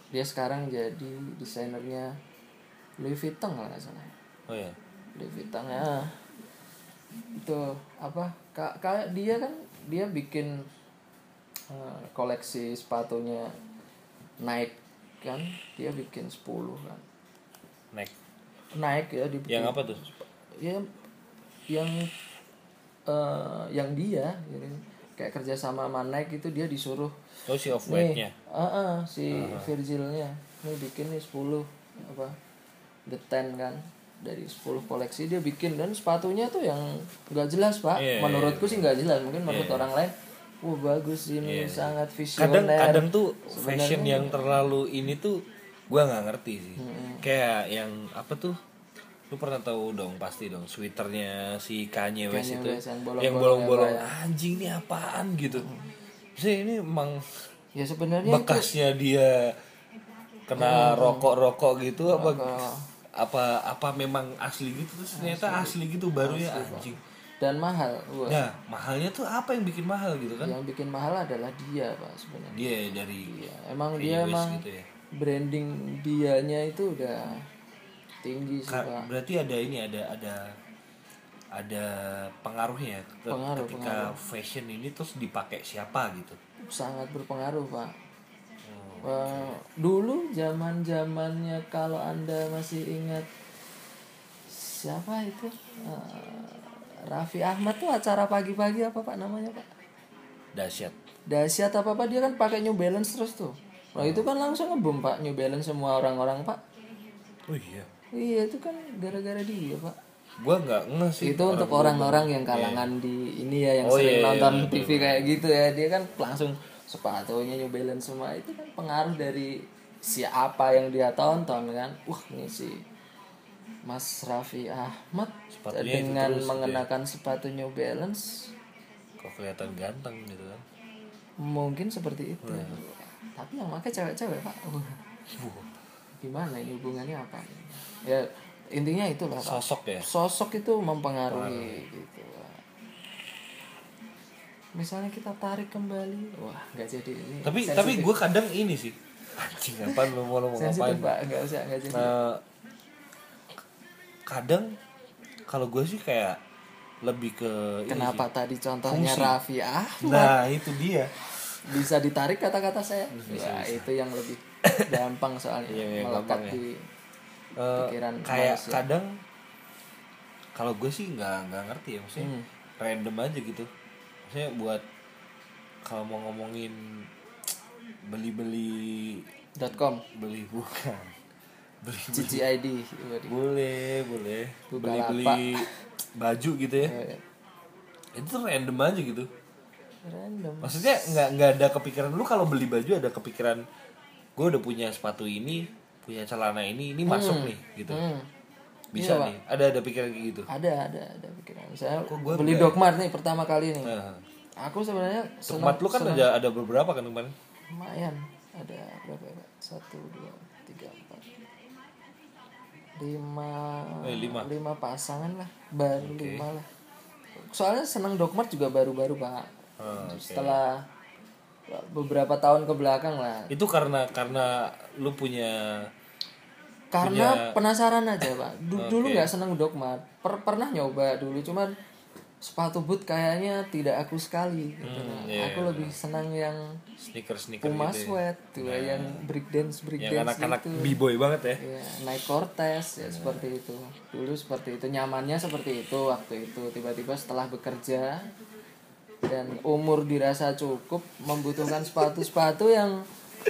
dia sekarang jadi desainernya Louis Vuitton kalau nggak salah Oh ya. Vuitton ya itu apa Ka- kayak dia kan dia bikin eh, koleksi sepatunya Nike kan dia bikin 10 kan Next. Nike ya dibikin Yang apa tuh? ya yang eh yang dia jadi kayak kerja sama sama Nike itu dia disuruh Oh si off nih white-nya. eh, eh, si Virgilnya nih bikin nih 10 apa the ten kan dari 10 koleksi dia bikin dan sepatunya tuh yang nggak jelas pak. Iya, iya, menurutku sih nggak jelas. Mungkin menurut orang lain wah bagus ini sangat visioner. kadang kadang tuh fashion yang terlalu ini tuh gua nggak ngerti sih. Kayak yang apa tuh? Lu pernah tahu dong pasti dong sweaternya si Kanye West Kanye itu West yang bolong-bolong ya, Pak, anjing ini apaan? gitu. Sih ini emang ya sebenarnya bekasnya dia kena rokok-rokok gitu apa? Rokok. Apa apa memang asli gitu terus ternyata asli, gitu barunya anjing dan mahal wah. nah mahalnya tuh apa yang bikin mahal gitu kan yang bikin mahal adalah dia pak sebenarnya dia dari Iya, emang dia emang gitu ya. branding dianya itu udah tinggi sih pak. berarti ada ini ada ada ada pengaruhnya ke- Pengaruh, ketika fashion ini terus dipakai siapa gitu Sangat berpengaruh pak. Dulu zaman zamannya kalau anda masih ingat siapa itu? Eh, Raffi Ahmad tuh acara pagi-pagi apa pak namanya pak? dahsyat. Dahsyat apa apa dia kan pakai New Balance terus tuh. Nah itu kan langsung ngebom pak New Balance semua orang-orang pak. oh iya. Iya itu kan gara-gara dia pak. gua nggak nge sih. Itu untuk orang-orang yang kalangan di ini ya yang Oh, sering iya, iya, nonton TV kayak gitu ya. Dia kan langsung sepatunya New Balance semua itu kan pengaruh dari siapa yang dia tonton kan? Wah ini si Mas Raffi Ahmad Sepatunya dengan terus gitu ya. mengenakan sepatu New Balance. Kok kelihatan ganteng gitu kan? Mungkin seperti itu. Tapi yang pakai cewek-cewek pak. Wah, gimana ini hubungannya apa? Ya intinya itulah Pak. sosok ya? Sosok itu mempengaruhi gitu. Pak. Misalnya kita tarik kembali wah nggak jadi ini tapi sensitif. tapi gue kadang ini sih anjing apa lu mau lu mau sensitif ngapain pak nggak usah nggak jadi Eh, kadang kalau gue sih kayak lebih ke ini kenapa sih. tadi contohnya Fungsi. Raffi Ahmad nah itu dia bisa ditarik kata-kata saya ya itu yang lebih gampang soalnya Iya, iya, melekat gampang ya. di Eh, Pikiran kayak manusia. kadang kalau gue sih nggak nggak ngerti ya maksudnya Hmm. random aja gitu maksudnya buat kalau mau ngomongin beli-beli .com. beli bukan. Beli CCID boleh boleh. Bukalapak. beli-beli baju gitu ya. Eh, itu tuh random aja gitu. Random. Maksudnya nggak nggak ada kepikiran. Lu kalau beli baju ada kepikiran gue udah punya sepatu ini punya celana ini ini masuk nih gitu. Hmm. Bisa Iya, nih. Ada ada pikiran kayak gitu? Ada ada ada pikiran. Saya Kok gua beli enggak? Nih pertama kali nih. Nah, aku sebenarnya Tempat lu kan senang- ada ada beberapa kan kemarin? Lumayan. Ada berapa ya Pak? satu dua tiga empat. Lima Eh, lima. lima pasangan lah. Baru lima lah. Soalnya senang Dogmart juga baru-baru pak. Ah, setelah beberapa tahun ke belakang lah. Itu karena karena lu punya karena penasaran aja pak. Du- dulu Oke. nggak seneng Dogmart Per- pernah nyoba dulu cuman sepatu boot kayaknya tidak aku sekali gitu. Hmm, Nah, iya, aku lebih senang yang sneaker sneaker Puma gitu ya. sweat tuh yang breakdance yang breakdance anak-anak gitu. B-boy banget ya. Ya naik Cortez ya seperti itu. Dulu seperti itu nyamannya seperti itu waktu itu. Tiba-tiba setelah bekerja dan umur dirasa cukup membutuhkan sepatu-sepatu yang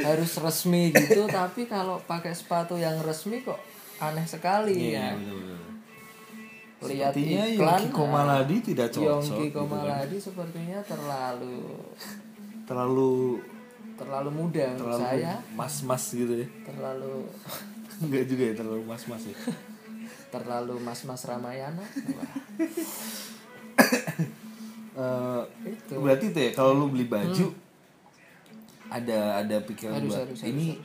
harus resmi gitu tapi kalau pakai sepatu yang resmi kok aneh sekali ya. lihat Sepertinya iklan Yongki Komaladi tidak cocok Yongki gitu kan. Komaladi sepertinya terlalu terlalu terlalu muda menurut terlalu saya. mas-mas gitu ya. Terlalu enggak juga ya terlalu mas-mas ya. Terlalu mas-mas Ramayana. Eh, itu. berarti tuh ya kalau lu beli baju ada ada pikiran Harus, buat harus, ini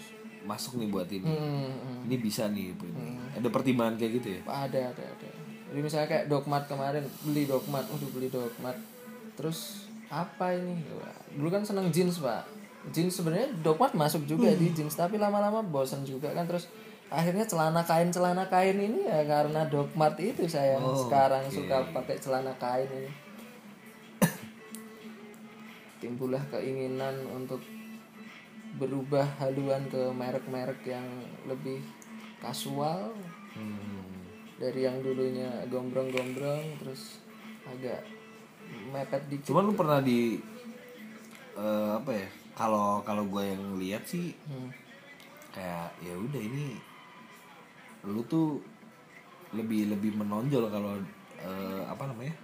masuk nih buat ini. Hmm, hmm. ini bisa nih ini. ada pertimbangan kayak gitu ya? Ada ada ada. Jadi misalnya kayak dogmat kemarin beli dogmat udah beli dogmat terus apa ini? Dulu kan seneng jeans pak. Jeans sebenarnya dogmat masuk juga di jeans tapi lama-lama bosan juga kan. Terus akhirnya celana kain celana kain ini ya karena dogmat itu saya sekarang suka pakai celana kain ini. Timbullah keinginan untuk berubah haluan ke merek-merek yang lebih kasual. Dari yang dulunya gombrong-gombrong terus agak mepet dikit. Cuman lu pernah di eh, apa ya kalau kalau gue yang lihat sih Hmm. kayak ya udah ini lu tuh lebih lebih menonjol kalau eh, apa namanya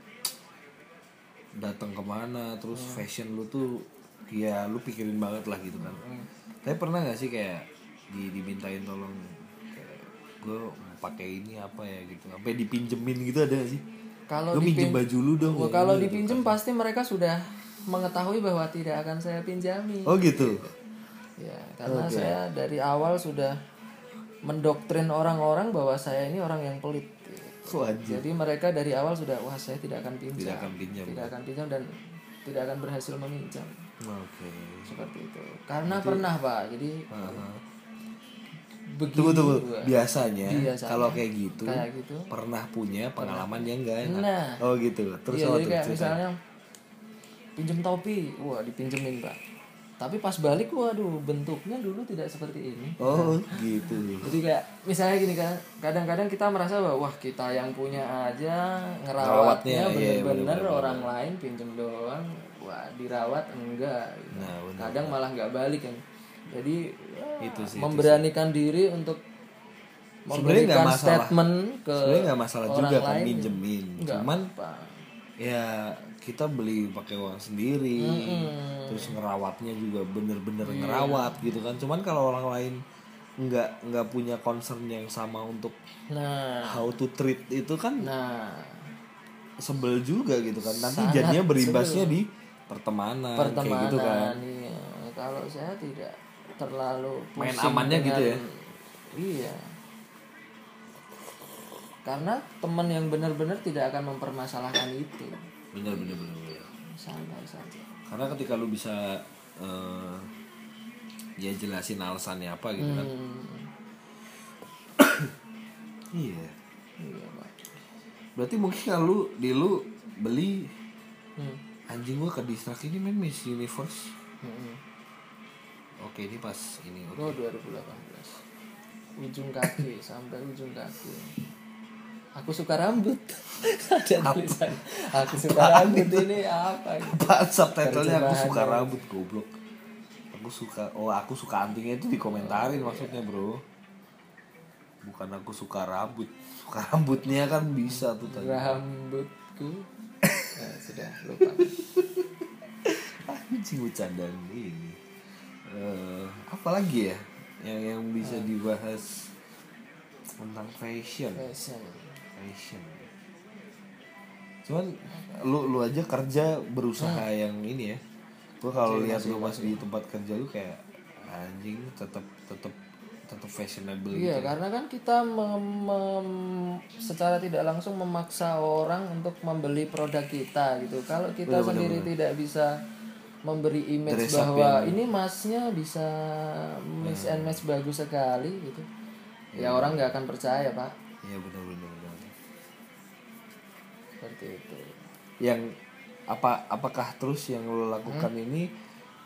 datang ke mana terus fashion lu tuh ya lu pikirin banget lah gitu kan. Tapi pernah nggak sih kayak di dimintain tolong kayak gue mau pakai ini apa ya gitu. Sampai dipinjemin gitu ada gak sih? Kalau gue minjem dipin- baju lu dong. Ya, kalau gitu. dipinjem pasti mereka sudah mengetahui bahwa tidak akan saya pinjami. Oh gitu? Ya karena saya dari awal sudah mendoktrin orang-orang bahwa saya ini orang yang pelit wajib jadi mereka dari awal sudah wah saya tidak akan pinjam. Tidak akan pinjam. Tidak akan pinjam dan tidak akan berhasil meminjam oke seperti itu karena pernah pak jadi Aha. begini tunggu tunggu gua. biasanya, Biasanya. kalau kayak gitu kayak gitu pernah punya pengalaman yang enggak enak Nah. oh gitu terus iya jadi kayak cerita? misalnya pinjem topi wah dipinjemin pak tapi pas balik waduh bentuknya dulu tidak seperti ini oh gitu jadi kayak misalnya gini kan kadang-kadang kita merasa bahwa wah kita yang punya aja Ngerawatnya, ngerawatnya iya, bener-bener bener-bener. orang lain pinjem doang wah dirawat enggak gitu. Nah, bener. kadang malah nggak balik kan jadi ya, Itu sih, itu memberanikan diri untuk Sebenarnya nggak masalah. statement ke sebenarnya nggak masalah orang juga kan minjemin cuman apa. ya kita beli pakai uang sendiri Mm-mm. terus ngerawatnya juga bener-bener Iya. ngerawat gitu kan cuman kalau orang lain nggak nggak punya concern yang sama untuk nah how to treat itu kan nah sebel juga gitu kan nanti Sangat jadinya berimbasnya di pertemanan, kayak pertemanan gitu kan iya. kalau saya tidak terlalu Main amannya gitu ya? iya karena teman yang benar-benar tidak akan mempermasalahkan itu bener bener bener, bener. santai saja karena ketika lu bisa eh, ya jelasin alasannya apa gitu kan Hmm. iya Iya, Pak. berarti mungkin kalau di lu beli Hmm. Anjing gua ke distrak ini main Miss Universe. Hmm. oke ini pas ini oke. Oh 2018 ujung kaki sampai ujung kaki. Aku suka rambut. Ada tulisan. Aku suka rambut ini apa ini? apaan subtitlenya aku suka rambut goblok. Aku suka oh aku suka antingnya itu dikomentarin maksudnya bro. Bukan aku suka rambut. Suka rambutnya kan bisa tuh tadi. Rambutku. Nah, sudah lupa anjing bercandaan ini. Eh, apa lagi ya yang yang bisa dibahas tentang fashion? Fashion. Fashion. Cuman lu lu aja kerja berusaha yang ini ya. Gua kalau lihat lu masih di tempat kerja lu kayak anjing tetap tetap tetap fashionable Iya, gitu karena kan kita mem- mem- secara tidak langsung memaksa orang untuk membeli produk kita gitu. Kalau kita sendiri tidak bisa memberi image Dress bahwa ini masnya bisa mix and match bagus sekali gitu. Ya orang nggak akan percaya, Pak. iya benar benar benar Seperti itu. yang apa apakah terus yang lo lakukan Hmm. ini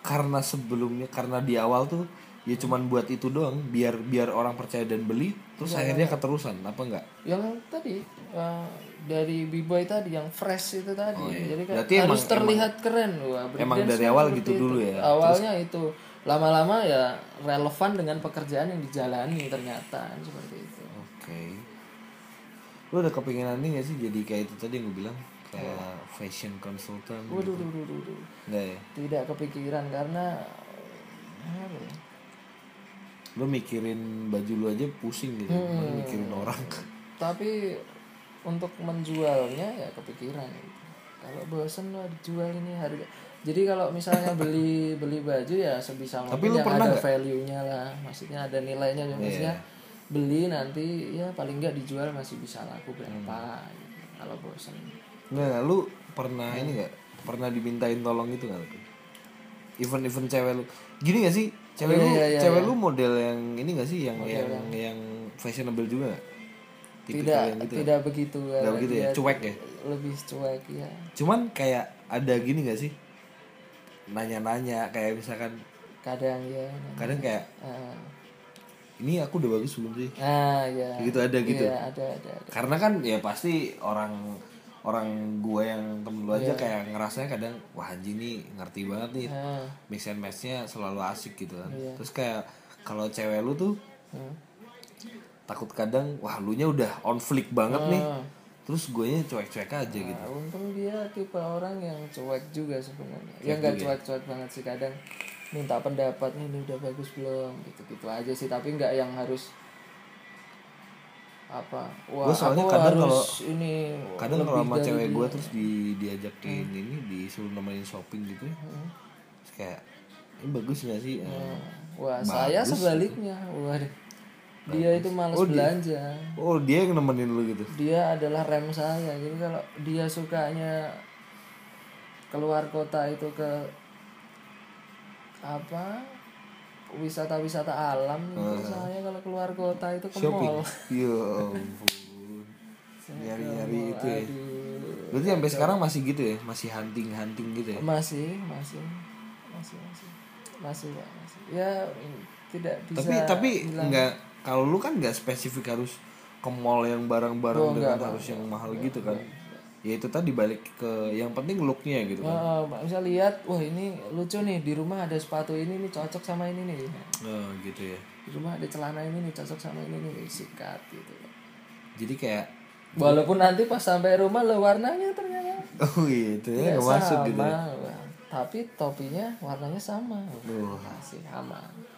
karena sebelumnya karena di awal tuh ya cuman buat itu doang biar biar orang percaya dan beli terus Iya. akhirnya keterusan apa enggak Yang tadi eh, dari b-boy tadi yang fresh itu tadi. Jadi kan Oh, Berarti harus emang- terlihat keren Wah, emang dari awal gitu itu. dulu ya? Awalnya itu lama-lama ya relevan dengan pekerjaan yang dijalani ternyata seperti itu. oke lo udah kepinginan nih gak sih jadi kayak itu tadi yang gue bilang kayak fashion consultant Waduh, duh, duh, duh, duh. enggak ya tidak kepikiran karena apa ya? Lo mikirin baju lu aja pusing gitu Hmm. Mana mikirin orang tapi untuk menjualnya ya kepikiran gitu. kalau bosen lo dijual ini harga jadi kalau misalnya beli beli baju ya sebisa Tapi mungkin lu yang pernah ada nggak? value-nya lah maksudnya ada nilainya ya maksudnya beli nanti ya paling nggak dijual masih bisa laku berapa Hmm. gitu. kalau bosen Nggak, lu pernah ini gak? Pernah dimintain tolong gitu gak? Event-event cewek lu Gini gak sih? Cewek Iya, lu iya, iya, cewek iya. lu model yang ini gak sih? Yang yang yang fashionable juga gak? tidak yang gitu ya? tidak begitu Nggak kalau begitu ya? dia Cuek ya? lebih cuek ya Cuman kayak ada gini gak sih? Nanya-nanya kayak misalkan kadang ya Kadang kayak Ah. Ini aku udah bagus belum sih? ah ya Gitu ada gitu Iya, ada ada ada. Karena kan ya pasti orang orang gue yang temen lu Iya. aja kayak ngerasanya kadang wah anjing nih ngerti banget nih Ah. mix and matchnya selalu asik gitu kan Iya. terus kayak kalau cewek lu tuh Hmm. takut kadang wah lu nya udah on flick banget nih Ah. terus gue nya cuek-cuek aja gitu Nah, untung dia tipe orang yang cuek juga sebenarnya. Ya nggak cuek-cuek banget sih kadang minta pendapat nih udah bagus belum gitu-gitu aja sih tapi nggak yang harus apa? Wah Gua soalnya aku kadang kalau- ini kadang kalau sama cewek gue terus di diajakin ini disuruh nemenin shopping gitu ya. Terus kayak ini bagus gak sih? Eh, Hmm. wah Bagus. saya sebaliknya. Waduh. Dia itu malas Oh, dia- belanja. oh dia yang nemenin lu gitu? Dia adalah rem saya. Jadi kalau dia sukanya keluar kota itu ke apa wisata-wisata alam itu saya kalau keluar kota itu ke shopping? mall. Ya ampun. Nyari-nyari itu ya. aduh. Berarti sampai sekarang masih gitu ya? Masih hunting hunting gitu ya? Masih masih. Masih masih. Masih pak masih. Ya tidak bisa tapi tapi bilang- nggak kalau lu kan nggak spesifik harus ke mall yang barang-barang Oh, dengan nggak, harus yang mahal gitu kan ya itu tadi balik ke yang penting looknya gitu kan. Pak, bisa lihat wah ini lucu nih di rumah ada sepatu ini nih cocok sama ini nih oh, gitu ya. Di rumah ada celana ini nih cocok sama ini nih sikat gitu. Jadi kayak walaupun nanti pas sampai rumah lo warnanya ternyata. Oh iya itu ya nggak masuk sama gitu ya. Tapi topinya warnanya sama. Wah. masih aman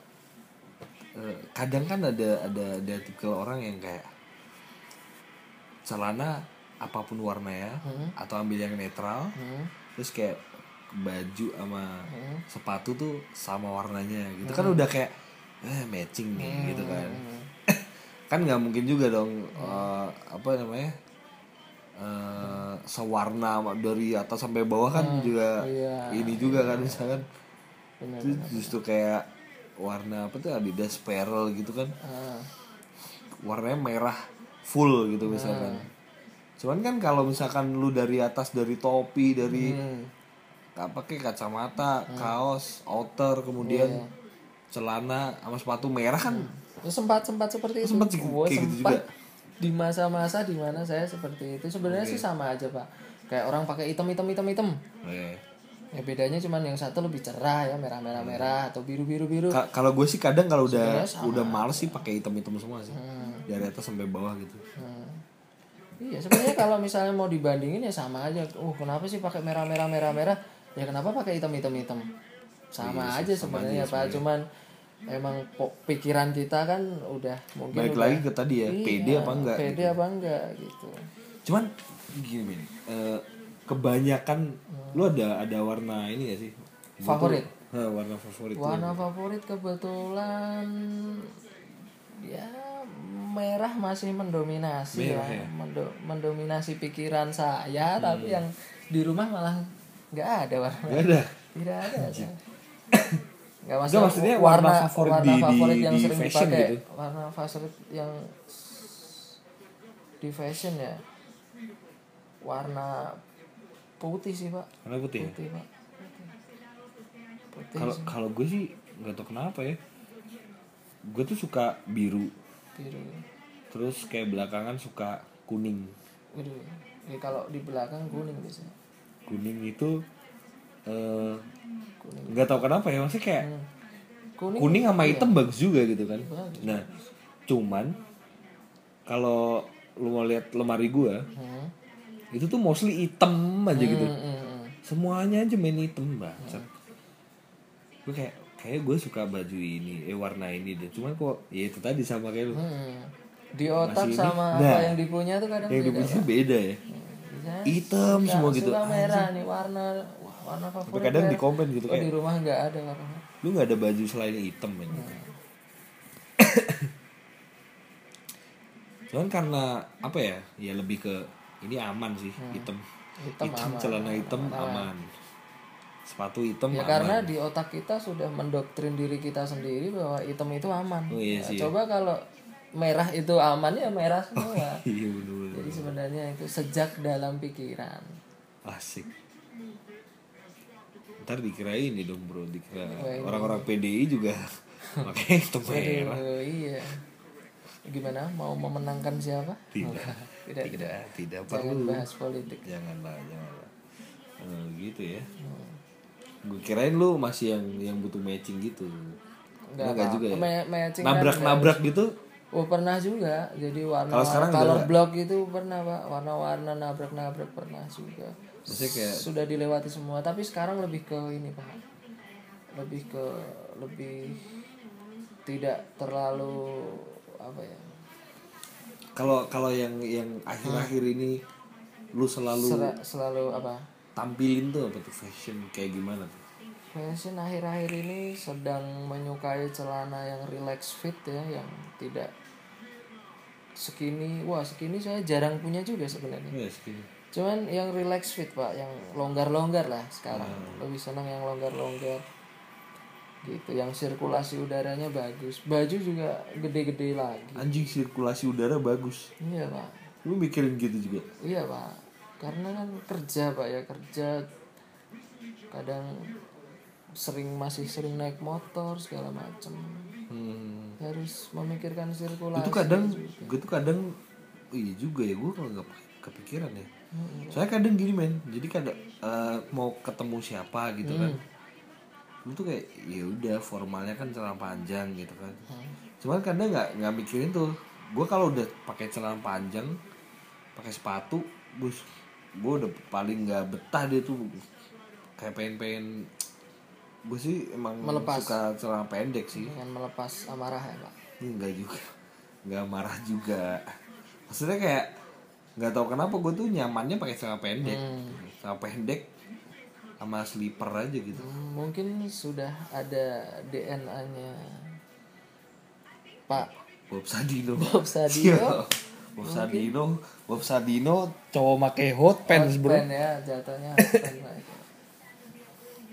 Eh, kadang kan ada ada ada tipe orang yang kayak celana apa pun warnanya atau ambil yang netral Hmm. terus kayak baju sama Hmm. sepatu tuh sama warnanya gitu. Kan udah kayak eh matching nih gitu kan. Hmm. kan nggak mungkin juga dong eh, apa namanya eh, sewarna dari atas sampai bawah kan juga iya, ini juga kan misalkan. Itu justru kayak warna apa tuh Adidas Pearl gitu kan. Ah, warnanya merah full gitu misalkan cuman kan kalau misalkan lu dari atas dari topi dari hmm, apa kayak kacamata kaos outer kemudian Iya. celana sama sepatu merah kan? Ya, sempat sempat seperti itu. Sempat sih Gua kayak gitu sempat. juga. di masa-masa di mana saya seperti itu sebenarnya sih sama aja pak. Kayak orang pakai hitam hitam hitam hitam. Eh. ya bedanya cuman yang satu lebih cerah ya merah merah merah atau biru biru. Biru Ka- kalau gue sih kadang kalau udah udah males sih pakai hitam hitam semua sih. Hmm. dari atas sampai bawah gitu. Hmm. Iya sebenarnya kalau misalnya mau dibandingin ya sama aja. Uh kenapa sih pakai merah merah merah merah? Ya kenapa pakai hitam hitam hitam? Sama aja sebenarnya pak. Cuman emang pikiran kita kan udah mungkin udah lagi ke tadi ya Iya, pede apa enggak Pede apa enggak gitu. cuman gini eh, kebanyakan lu ada ada warna ini ya sih Favorit? Warna favorit tuh Warna favorit kebetulan ya merah masih mendominasi Merah, lah. ya? Mendo- mendominasi pikiran saya tapi yang di rumah malah nggak ada warna Gak ada? Tidak ada nggak Nggak, masalah maksudnya warna warna favorit warna di- di- yang di sering dipakai. gitu. warna favorit yang di fashion ya. Warna putih sih pak. Warna putih ya? Putih pak. Putih kalau kalau gue sih nggak tau kenapa ya. Gue tuh suka biru biru terus kayak belakangan suka kuning. Biru ya, kalau di belakang kuning biasanya. Kuning itu eh nggak tahu kenapa ya maksudnya kayak Hmm. kuning kuning sama hitam bagus juga gitu kan. Bagus, nah cuman kalau lu mau lihat lemari gua Hmm. itu tuh mostly hitam aja gitu. Hmm, hmm, hmm. semuanya aja main hitam banget gue kayak kayak gue suka baju ini eh warna ini deh cuman kok ya itu tadi sama kayak lu Hmm. di otak Masih ini. sama Nah. apa yang dipunya tuh kadang yang beda dipunya beda ya Misalnya, hitam suka- semua gitu suka merah nih warna wah, warna Tapi favorit kadang merah. di komen gitu oh kayak di rumah nggak ada warna lu nggak ada baju selain hitam men gitu. cuman karena apa ya ya lebih ke ini aman sih hitam hitam, hitam aman, celana hitam aman. aman sepatu hitam ya aman. karena di otak kita sudah mendoktrin diri kita sendiri bahwa hitam itu aman. Oh, iya Ya, sih, coba kalau merah itu aman ya merah semua. iya bener-bener. Jadi sebenarnya itu sejak dalam pikiran. Asik. Ntar dikira ini dong bro dikira Wah, ini. orang-orang PDI juga pakai hitam merah. oh, iya. Gimana? Mau memenangkan siapa? Tidak. Tidak tidak tidak. jangan perlu. bahas politik. Janganlah janganlah Eh, gitu ya. Hmm. Gue kirain lu masih yang yang butuh matching gitu. Enggak, Enggak juga ya? Ma- matching kan nabrak nabrak gitu? Oh pernah juga, jadi warna Kalau sekarang color block itu pernah pak, warna-warna nabrak-nabrak pernah juga. Maksudnya kayak Sudah dilewati semua, tapi sekarang lebih ke ini pak, lebih ke lebih tidak terlalu apa ya, kalau kalau yang yang akhir-akhir ini lu selalu sera- selalu apa? Tampilin tuh apa tuh fashion kayak gimana tuh Fashion akhir-akhir ini sedang menyukai celana yang relax fit ya, yang tidak skinny. Wah skinny saya jarang punya juga sebenarnya. ya segini Cuman yang relax fit pak, yang longgar-longgar lah sekarang. Lebih senang yang longgar-longgar. Gitu, yang sirkulasi udaranya bagus. Baju juga gede-gede lagi. anjing sirkulasi udara bagus Iya pak, lu mikirin gitu juga iya pak. Karena kan kerja pak ya kerja. Kadang sering masih sering naik motor segala macem. hmm. Harus memikirkan sirkulasi. itu kadang gue tuh kadang iya juga ya gue kalau nggak kepikiran ya saya kadang gini men jadi kadang eh, mau ketemu siapa gitu kan lu tuh kayak ya udah formalnya kan celana panjang gitu kan cuman kadang nggak nggak mikirin tuh gue kalau udah pakai celana panjang pakai sepatu gue gue udah paling nggak betah deh tuh. Kayak pengen pengen gue sih emang Melepas. suka celana pendek sih. Dengan melepas amarah ya pak. enggak juga. Nggak marah juga. Maksudnya kayak nggak tahu kenapa gue tuh nyamannya pakai celana pendek. Celana pendek sama slipper aja gitu. Hmm, Mungkin sudah ada DNA-nya Pak Bob Sadino. Bob Sadio Bob Sardino Bob Sardino cowok make hot pants bro. Hotpan ya jatuhnya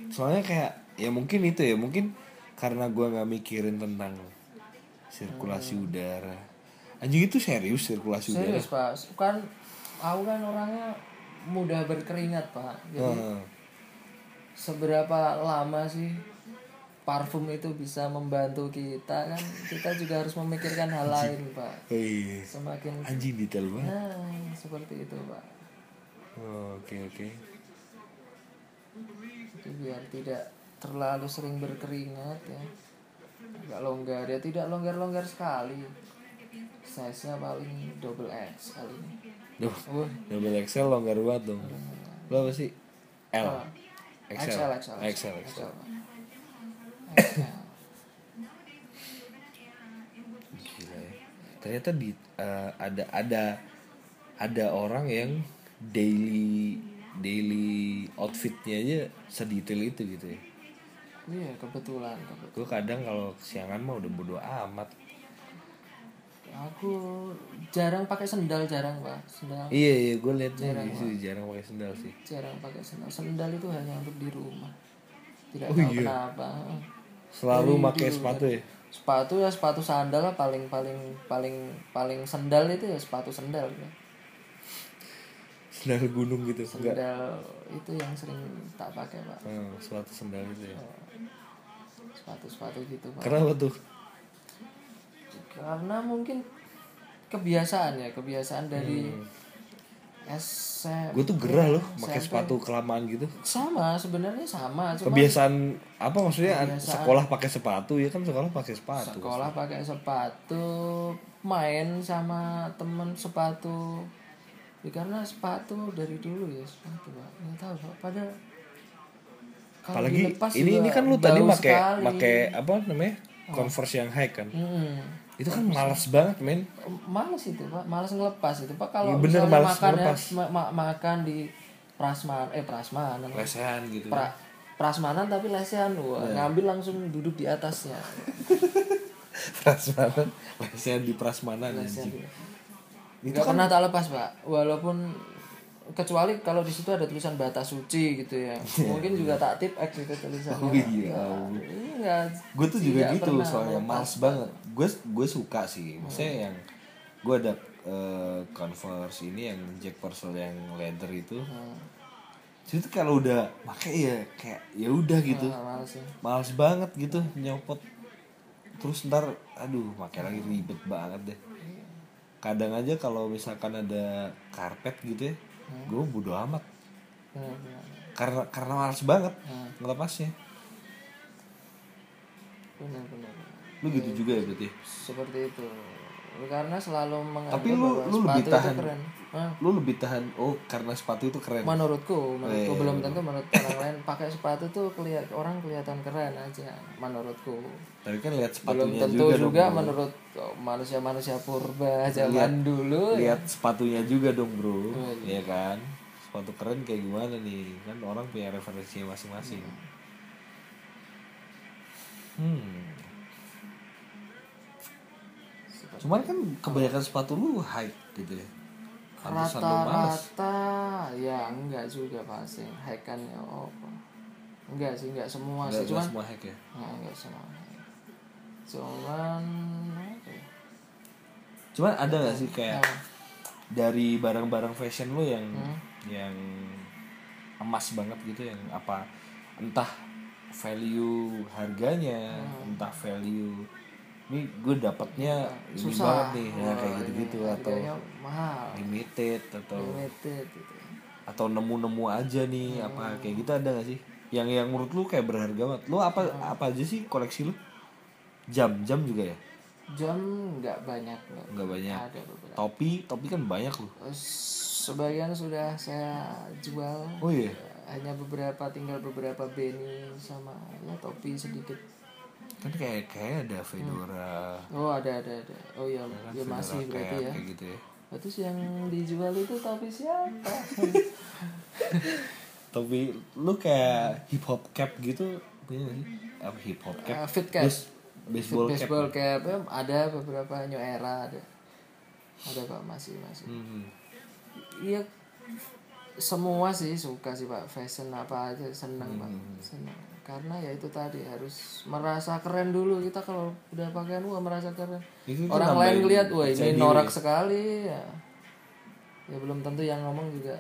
soalnya kayak ya mungkin itu ya mungkin karena gua nggak mikirin tentang sirkulasi Hmm. udara. Anjing itu serius sirkulasi udara. Serius pak. Kan aku kan orangnya mudah berkeringat pak. Jadi Heeh. seberapa lama sih parfum itu bisa membantu kita kan kita juga harus memikirkan hal lain pak. Oh, iya. semakin anjing detail banget. Nah seperti itu pak. Oh, oke oke. Jadi biar tidak terlalu sering berkeringat ya. Agak longgar ya tidak longgar longgar sekali. Size nya paling double X kali ini. Wah, double XL longgar banget dong. Lo apa sih? L. XL XL, XL, XL, XL. XL. Gila ya. Ternyata di eh, ada ada ada orang yang daily daily outfitnya aja sedetail itu gitu ya. Iya kebetulan kebetulan. Gue kadang kalau kesiangan mah udah bodo amat. Aku jarang pakai sendal jarang pak sendal Iya iya gue liat Jarang, jarang sih jarang pakai sendal sih. jarang pakai sendal sendal itu hanya untuk di rumah tidak Oh, tahu iya. kenapa Selalu Dari pakai dulu, sepatu ya. sepatu ya sepatu sandal lah paling paling paling paling sendal itu ya sepatu sendal ya. Sendal gunung gitu. Enggak. sendal itu yang sering tak pakai pak Hmm, sepatu sendal itu ya. sepatu sepatu gitu pak Kenapa tuh? karena mungkin kebiasaan ya kebiasaan dari Hmm. SMP Gue tuh gerah loh pakai sepatu kelamaan gitu. sama sebenarnya sama cuma Kebiasaan apa maksudnya Kebiasaan. sekolah pakai sepatu ya kan sekolah pakai sepatu. sekolah pakai sepatu main sama temen sepatu ya, karena sepatu dari dulu ya sepatu nggak tahu pada Apalagi ini ini kan lu tadi pakai pakai apa namanya? Converse yang high kan. Hmm. Itu kan malas banget, men. males itu pak males ngelepas itu pak kalau Iya, bener, misalnya males makan ya, ngelepas. ma- ma- makan di prasman eh prasmanan Lesehan gitu. pra, prasmanan tapi lesehan wah Iya. ngambil langsung duduk di atasnya Prasmanan, lesehan di prasmanan Lesehan. anjing. nggak pernah tak lepas pak walaupun kecuali kalau di situ ada tulisan bata suci gitu ya mungkin juga tak tip X itu tulisannya Oh, iya. Enggak. Gue tuh juga gitu soalnya males banget. Gue gue suka sih. Maksudnya yang gue ada eh, Converse ini yang Jack Purcell yang leather itu. Hmm. Jadi tuh kalau udah pakai ya kayak ya udah gitu. Nggak males ya Males banget gitu nyopot. Terus ntar aduh pakai lagi ribet banget deh. Kadang aja kalau misalkan ada karpet gitu ya, gue bodo amat. Benar. Karena karena males banget Hmm. ngelepasnya. benar benar. Lu gitu juga ya berarti. seperti itu karena selalu menganggap Tapi lu- bahwa lu sepatu lebih itu tahan. keren Hah? Lu lebih tahan oh karena sepatu itu keren. menurutku menurutku belum tentu menurut orang lain pakai sepatu tuh kelihat orang kelihatan keren aja menurutku Tapi kan lihat belum sepatunya tentu juga, juga, dong, menurut manusia-manusia purba zaman dulu ya. Lihat sepatunya juga dong, Bro. Oh, Iya kan? Sepatu keren kayak gimana nih? Kan orang punya referensinya masing-masing. Hmm. Cuman kan kebanyakan sepatu lu high gitu ya. Rata-rata ya enggak juga pasti hackan ya oh, enggak sih enggak semua Enggak, sih enggak cuman semua hack ya. Nah, enggak semua cuman apa ya? Cuman ada gak sih kayak Apa? dari barang-barang fashion lu yang Hmm. yang emas banget gitu yang apa entah value harganya Hmm. entah value ini gue dapatnya ini susah. banget nih ya, Wah, kayak gitu-gitu atau harganya mahal. limited atau limited gitu. atau nemu-nemu aja nih Hmm. apa kayak gitu ada gak sih? Yang yang menurut lu kayak berharga banget. Lu apa Hmm. apa aja sih koleksi lu? Jam jam juga ya? Jam enggak banyak nggak banyak. ada beberapa. Topi topi kan banyak lu. Sebagian sudah saya jual. Oh iya? Hanya beberapa tinggal beberapa beanie sama ya topi sedikit kan kayak kayak ada fedora. Oh ada ada ada. Oh iya. Ya kan, ya masih berarti ya. kayak gitu ya. Terus yang dijual itu topi siapa? topi lu kayak hip hop cap gitu punya sih? Apa hip hop cap? Eh, fit cap. Bas- baseball, baseball cap. cap, ya, ada beberapa new era ada. ada pak masih masih. Hmm. iya semua sih suka sih pak. Fashion apa aja seneng pak. Seneng karena ya itu tadi harus merasa keren dulu. Kita kalau udah pakaian wah merasa keren. Itu orang lain lihat wah ini diri. norak sekali. Ya. Ya belum tentu yang ngomong juga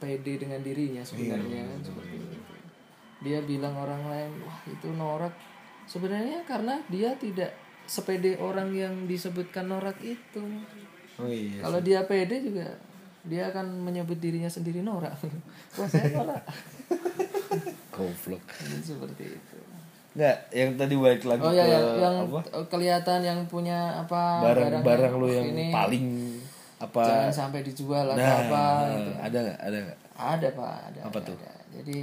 pede dengan dirinya sebenarnya kan seperti itu. Dia bilang orang lain wah itu norak. Sebenarnya karena dia tidak sepede orang yang disebutkan norak itu. Oh iya kalau dia pede juga dia akan menyebut dirinya sendiri norak. Wah saya norak goblok. Seperti itu. Nggak yang tadi balik lagi oh ya ke yang, yang apa? kelihatan yang punya apa barang-barang lu yang ini. paling apa? Jangan sampai dijual atau nah apa gitu. ada nggak? Ada nggak? Ada pak. Ada Apa ada, tuh? ada. jadi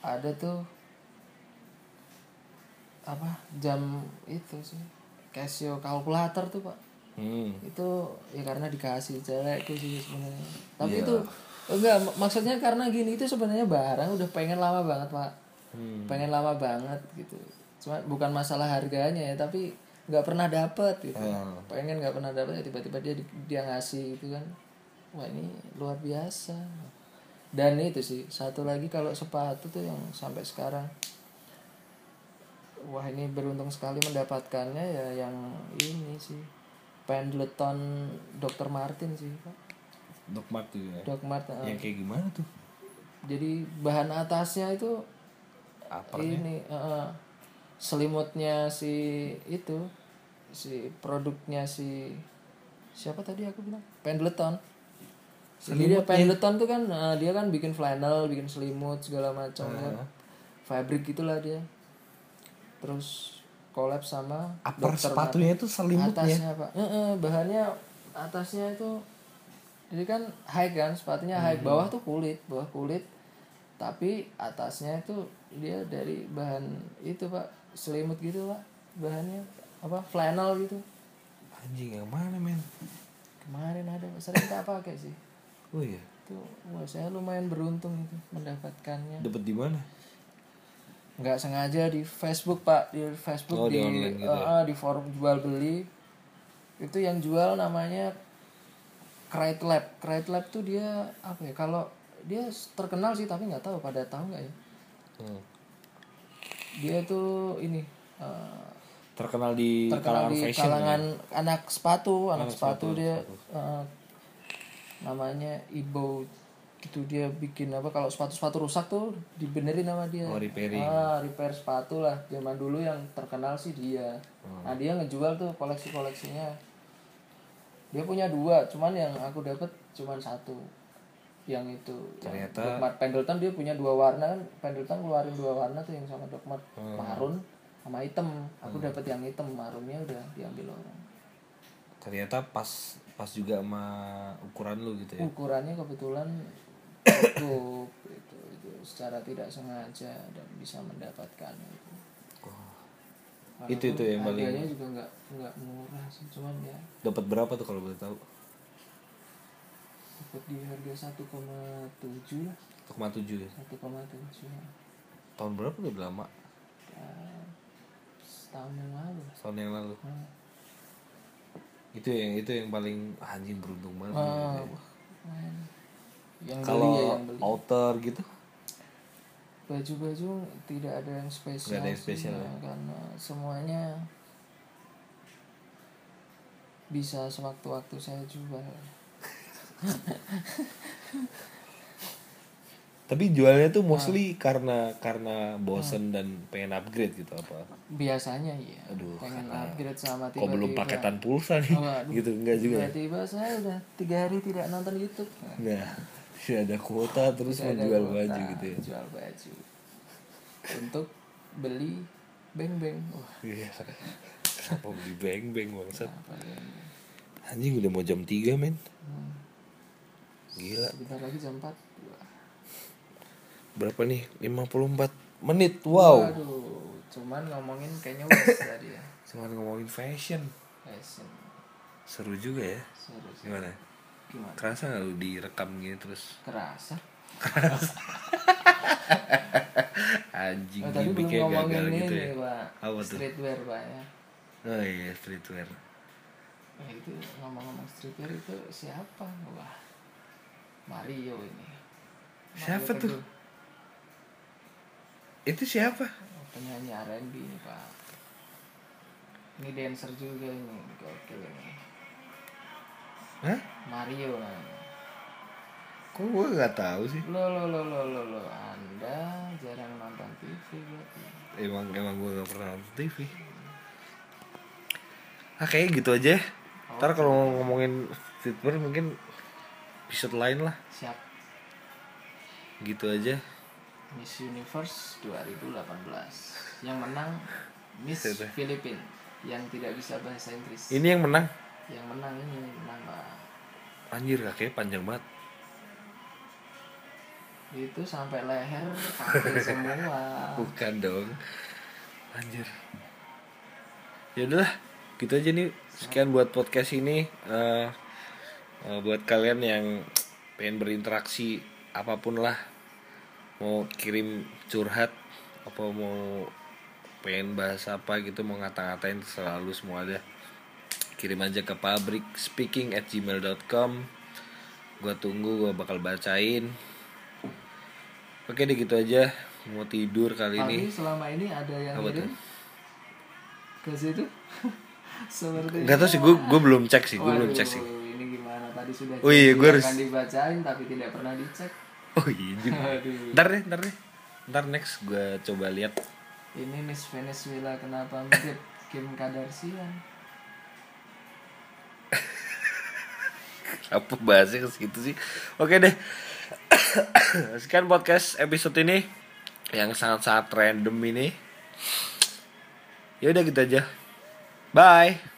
ada tuh apa jam itu sih. Casio kalkulator tuh pak. Hmm. itu ya karena dikasih cewek itu sih sebenarnya. Tapi Iya. itu enggak mak- maksudnya karena gini itu sebenarnya barang udah pengen lama banget pak Hmm. pengen lama banget gitu cuma bukan masalah harganya ya tapi nggak pernah dapet gitu Hmm. pengen nggak pernah dapet ya tiba-tiba dia dia ngasih gitu kan wah ini luar biasa dan itu sih satu lagi kalau sepatu tuh yang sampai sekarang wah ini beruntung sekali mendapatkannya ya yang ini sih Pendleton Dr. Martin sih pak Doc Mart tuh ya. Martin yang kayak gimana tuh? Jadi bahan atasnya itu apa ini eh, selimutnya si itu si produknya si siapa tadi aku bilang? Pendleton. Jadi dia Pendleton tuh kan eh, dia kan bikin flannel bikin selimut segala macam kan. Fabric gitulah dia. Terus collab sama upper Dr. sepatunya itu selimutnya? Atasnya pak. Eh, eh, bahannya atasnya itu jadi kan high kan sepatunya high. Hmm. bawah tuh kulit bawah kulit. Tapi atasnya itu dia dari bahan itu pak. Selimut gitu pak. Bahannya apa? Flannel gitu. Anjing yang mana men? Kemarin ada sering tak pakai sih. Oh iya? Itu wah saya lumayan beruntung itu mendapatkannya. Dapat di mana? Nggak sengaja di Facebook pak. Di Facebook Oh, di di gitu eh, di forum jual beli itu yang jual namanya Crate Lab. Crate Lab tuh dia apa ya kalau dia terkenal sih tapi nggak tahu pada tahu nggak ya? Hmm. dia tuh ini eh, terkenal di terkenal kalangan di fashion kalangan ya? anak sepatu. Anak sepatu, dia eh, namanya Ibo. Gitu dia bikin apa kalau sepatu-sepatu rusak tuh dibenerin sama dia. Oh, repairing. ah repair sepatu lah. Zaman dulu yang terkenal sih dia. Hmm. nah dia ngejual tuh koleksi-koleksinya dia punya dua cuman yang aku dapat cuman satu. Yang itu yang Ternyata- Doc Mart Pendleton dia punya dua warna kan. Pendleton ngeluarin dua warna tuh yang sama Doc Mart Hmm. marun sama hitam aku dapat yang hitam marunnya udah diambil orang. Ternyata pas pas juga sama ukuran lu gitu ya? Ukurannya kebetulan cukup itu itu secara tidak sengaja dan bisa mendapatkan itu Itu- itu yang paling- harganya juga nggak nggak murah sih cuman ya. Dapat berapa tuh kalau boleh tahu? Dapat di harga 1,7 lah. 1,7 ya? 1,7 tahun berapa udah lama. Ya, setahun yang lalu. Lah. tahun yang lalu. Hmm. itu yang itu yang paling anjing beruntung banget. Gitu ya. yang kalau ya outer gitu baju-baju tidak ada yang spesial ada yang spesial. ya, ya? karena semuanya bisa sewaktu-waktu saya jual. Tapi jualnya tuh mostly karena karena bosen dan pengen upgrade gitu apa? Biasanya iya. Aduh, pengen upgrade sama kok belum tiba-tiba. paketan pulsa nih? Waduh. gitu enggak juga ya? tiba-tiba saya udah tiga hari tidak nonton YouTube. Nah. tidak ada kuota terus Tidak ada menjual kuota, baju gitu ya? jual baju. Untuk beli beng-beng. Wah. Iya. Kenapa beli beng beng bangsat anjing udah mau jam 3 men. Hmm. gila. Sebentar lagi jam 4 Wah. berapa nih? 54 menit. Wow. Waduh, cuman ngomongin kayaknya wes tadi ya. cuman ngomongin fashion. Fashion. seru juga ya. Seru sih. gimana Gimana? kerasa nggak lu direkam gini terus Kerasa. anjing Oh, tadi belum gimmicknya ngomongin gagal ini, gitu ya Pak. Apa tuh? Streetwear, Pak ya. oh iya streetwear Nah, itu ngomong-ngomong streetwear itu siapa? Wah, Mario ini. Mario Siapa tuh? Itu siapa Penyanyi R&B ini pak. Ini dancer juga ini, gokil ini. Hah? Mario. Namanya. kok gue nggak tahu sih? Lo lo lo lo lo lo, Anda jarang nonton TV berarti. emang emang gue nggak pernah nonton TV ah kayak gitu aja. Ntar kalau ngomongin streetwear mungkin episode lain lah. Siap. gitu aja. Miss Universe 2018 yang menang Miss? Filipina yang tidak bisa bahasa Inggris. Ini yang menang? Yang menang ini menang Pak. Anjir kakeknya panjang banget. Itu sampai leher pakai semua. Bukan dong. Anjir. Ya udahlah gitu aja nih. Sekian buat podcast ini. Eh, eh, buat kalian yang pengen berinteraksi apa pun lah mau kirim curhat apa mau pengen bahas apa gitu mau ngata-ngatain selalu semua ada kirim aja ke pabrik speaking at gmail.com gua tunggu gua bakal bacain. Oke deh gitu aja. Mau tidur kali ini. tapi selama ini ada yang Apa kirim? ke situ? Seperti Gak tau sih, gue gue belum cek sih, gue belum cek sih. ini gimana? Tadi sudah Oh iya, gua harus- dibacain tapi tidak pernah dicek. Oh iya, juga. Ntar deh, ntar deh, ntar next gue coba lihat. ini Miss Venezuela kenapa mirip Kim Kardashian Apa bahasnya ke situ sih? Oke deh. Sekian podcast episode ini yang sangat-sangat random ini. Ya udah gitu aja. Bye.